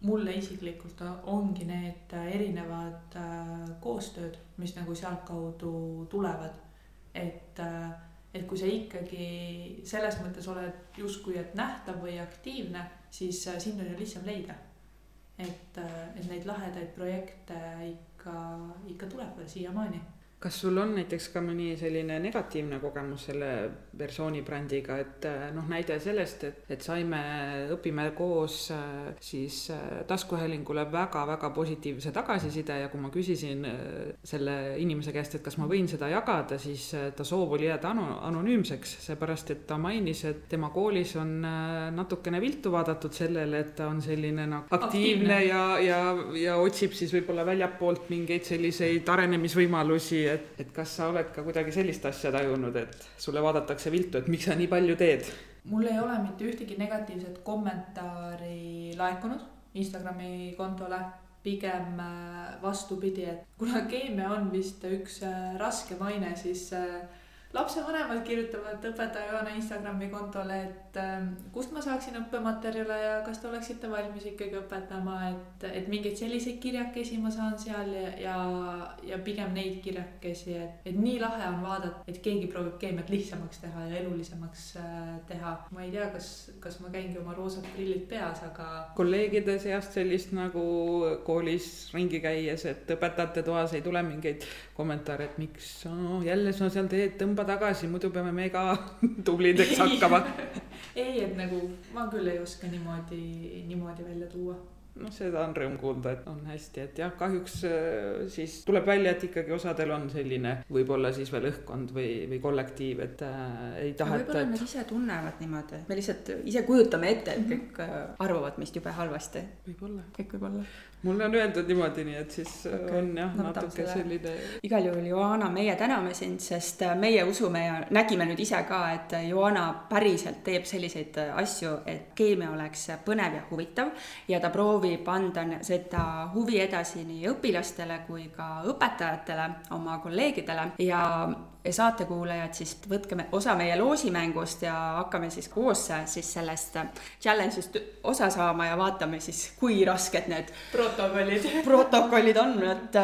mulle isiklikult, ongi need erinevad äh, koostööd, mis nagu sealtkaudu tulevad, et äh, et kui sa ikkagi selles mõttes oled justkui, et nähtav või aktiivne, siis äh, sind on ju lihtsam leida. et, et neid lahedaid projekte ikka, ikka tuleb veel siiamaani kas sul on näiteks ka mõni selline negatiivne kogemus selle persooni brändiga, et äh, noh, näide sellest, et, et saime, õpime koos äh, siis äh, taskuhäälingule väga-väga positiivse tagasiside ja kui ma küsisin selle inimese käest, et kas ma võin seda jagada, siis ta soov oli jääda anu-, anonüümseks, seepärast et ta mainis, et tema koolis on natukene viltu vaadatud sellele, et ta on selline nagu aktiivne, aktiivne. ja, ja, ja otsib siis võib-olla väljapoolt mingeid selliseid arenemisvõimalusi et, et kas sa oled ka kuidagi sellist asja tajunud, et sulle vaadatakse viltu, et miks sa nii palju teed? mul ei ole mitte ühtegi negatiivset kommentaari laekunud Instagrami kontole, pigem äh, vastupidi, et kuna keemia on vist üks äh, raske maine, siis äh, lapsevanemad kirjutavad õpetaja Joana Instagrami kontole, et äh, kust ma saaksin õppematerjale ja kas te oleksite valmis ikkagi õpetama, et, et mingeid selliseid kirjakesi ma saan seal ja, ja, ja pigem neid kirjakesi, et, et nii lahe on vaadata, et keegi proovib keemiat lihtsamaks teha ja elulisemaks äh, teha. ma ei tea, kas, kas ma käingi oma roosad prillid peas, aga. kolleegide seast sellist nagu koolis ringi käies, et õpetajate toas ei tule mingeid kommentaare, et miks oh, jälle sa seal teed, tõmbad tagasi, muidu peame me ka tublideks hakkama. Ei, et nagu ma küll ei oska niimoodi, niimoodi välja tuua noh, seda on rõõm kuulda, et on hästi, et jah, kahjuks äh, siis tuleb välja, et ikkagi osadel on selline võib-olla siis veel õhkkond või, või kollektiiv, et äh, ei taheta. võib-olla et... nad ise tunnevad niimoodi, me lihtsalt ise kujutame ette, et kõik äh, arvavad meist jube halvasti. võib-olla. kõik võib olla mulle on öeldud niimoodi, nii et siis äh, okay. on jah no, natuke selline. igal juhul Joana, meie täname sind, sest meie usume ja nägime nüüd ise ka, et Joana päriselt teeb selliseid asju, et keemia oleks põnev ja huvitav ja ta proovib anda seda huvi edasi nii õpilastele kui ka õpetajatele, oma kolleegidele. Ja saatekuulajad, siis võtke osa meie loosimängust ja hakkame siis koos siis sellest challenge'ist osa saama ja vaatame siis, kui rasked need protokollid protokollid on, et,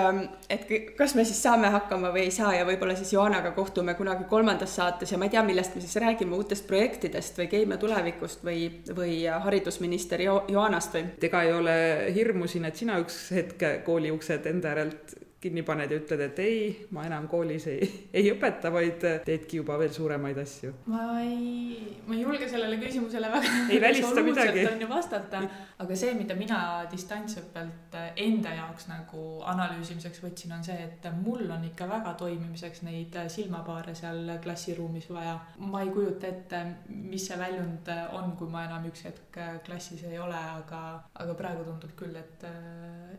et kas me siis saame hakkama või ei saa ja võib-olla siis Joanaga kohtume kunagi kolmandas saates ja ma ei tea, millest me siis räägime, uutest projektidest või Keimia tulevikust või, või haridusminister jo Joanast või? ega ei ole hirmu siin, et sina üks hetk kooli uksed enda järelt kinni paned ja ütled, et ei, ma enam koolis ei, ei õpeta, vaid teedki juba veel suuremaid asju? ma ei, ma ei julge sellele küsimusele väga ei välista midagi. on ju vastata, aga see, mida mina distantsõppelt enda jaoks nagu analüüsimiseks võtsin, on see, et mul on ikka väga toimimiseks neid silmapaare seal klassiruumis vaja. ma ei kujuta ette, mis see väljund on, kui ma enam üks hetk klassis ei ole, aga, aga praegu tundub küll, et,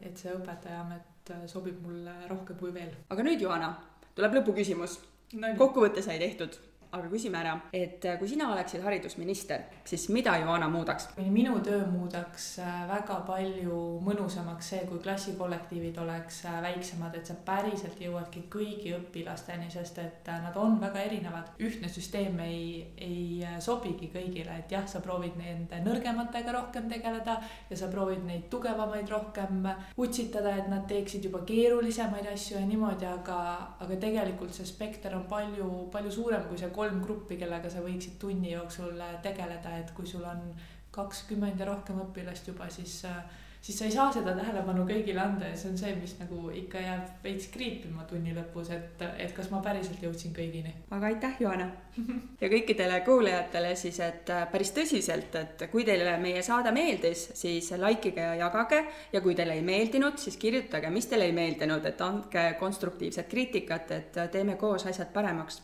et see õpetajaamet Äh, sobib mulle rohkem kui veel. aga nüüd, Joana, tuleb lõpuküsimus no,. kokkuvõte sai tehtud aga küsime ära, et äh, kui sina oleksid haridusminister, siis mida Joana muudaks? minu töö muudaks äh, väga palju mõnusamaks see, kui klassikollektiivid oleks äh, väiksemad, et sa päriselt jõuadki kõigi õpilasteni, sest et nad on väga erinevad. ühtne süsteem ei, ei sobigi kõigile, et jah, sa proovid nende nõrgematega rohkem tegeleda ja sa proovid neid tugevamaid rohkem utsitada, et nad teeksid juba keerulisemaid asju ja niimoodi, aga, aga tegelikult see spekter on palju, palju suurem kui see kolm gruppi, kellega sa võiksid tunni jooksul äh, tegeleda, et kui sul on kakskümmend ja rohkem õpilast juba, siis, äh, siis sa ei saa seda tähelepanu kõigile anda ja see on see, mis nagu ikka jääb veits kriipima tunni lõpus, et, et kas ma päriselt jõudsin kõigini. aga aitäh, Joana ja kõikidele kuulajatele siis, et äh, päris tõsiselt, et kui teile meie saade meeldis, siis likeige ja jagage ja kui teile ei meeldinud, siis kirjutage, mis teile ei meeldinud, et andke konstruktiivset kriitikat, et teeme koos asjad paremaks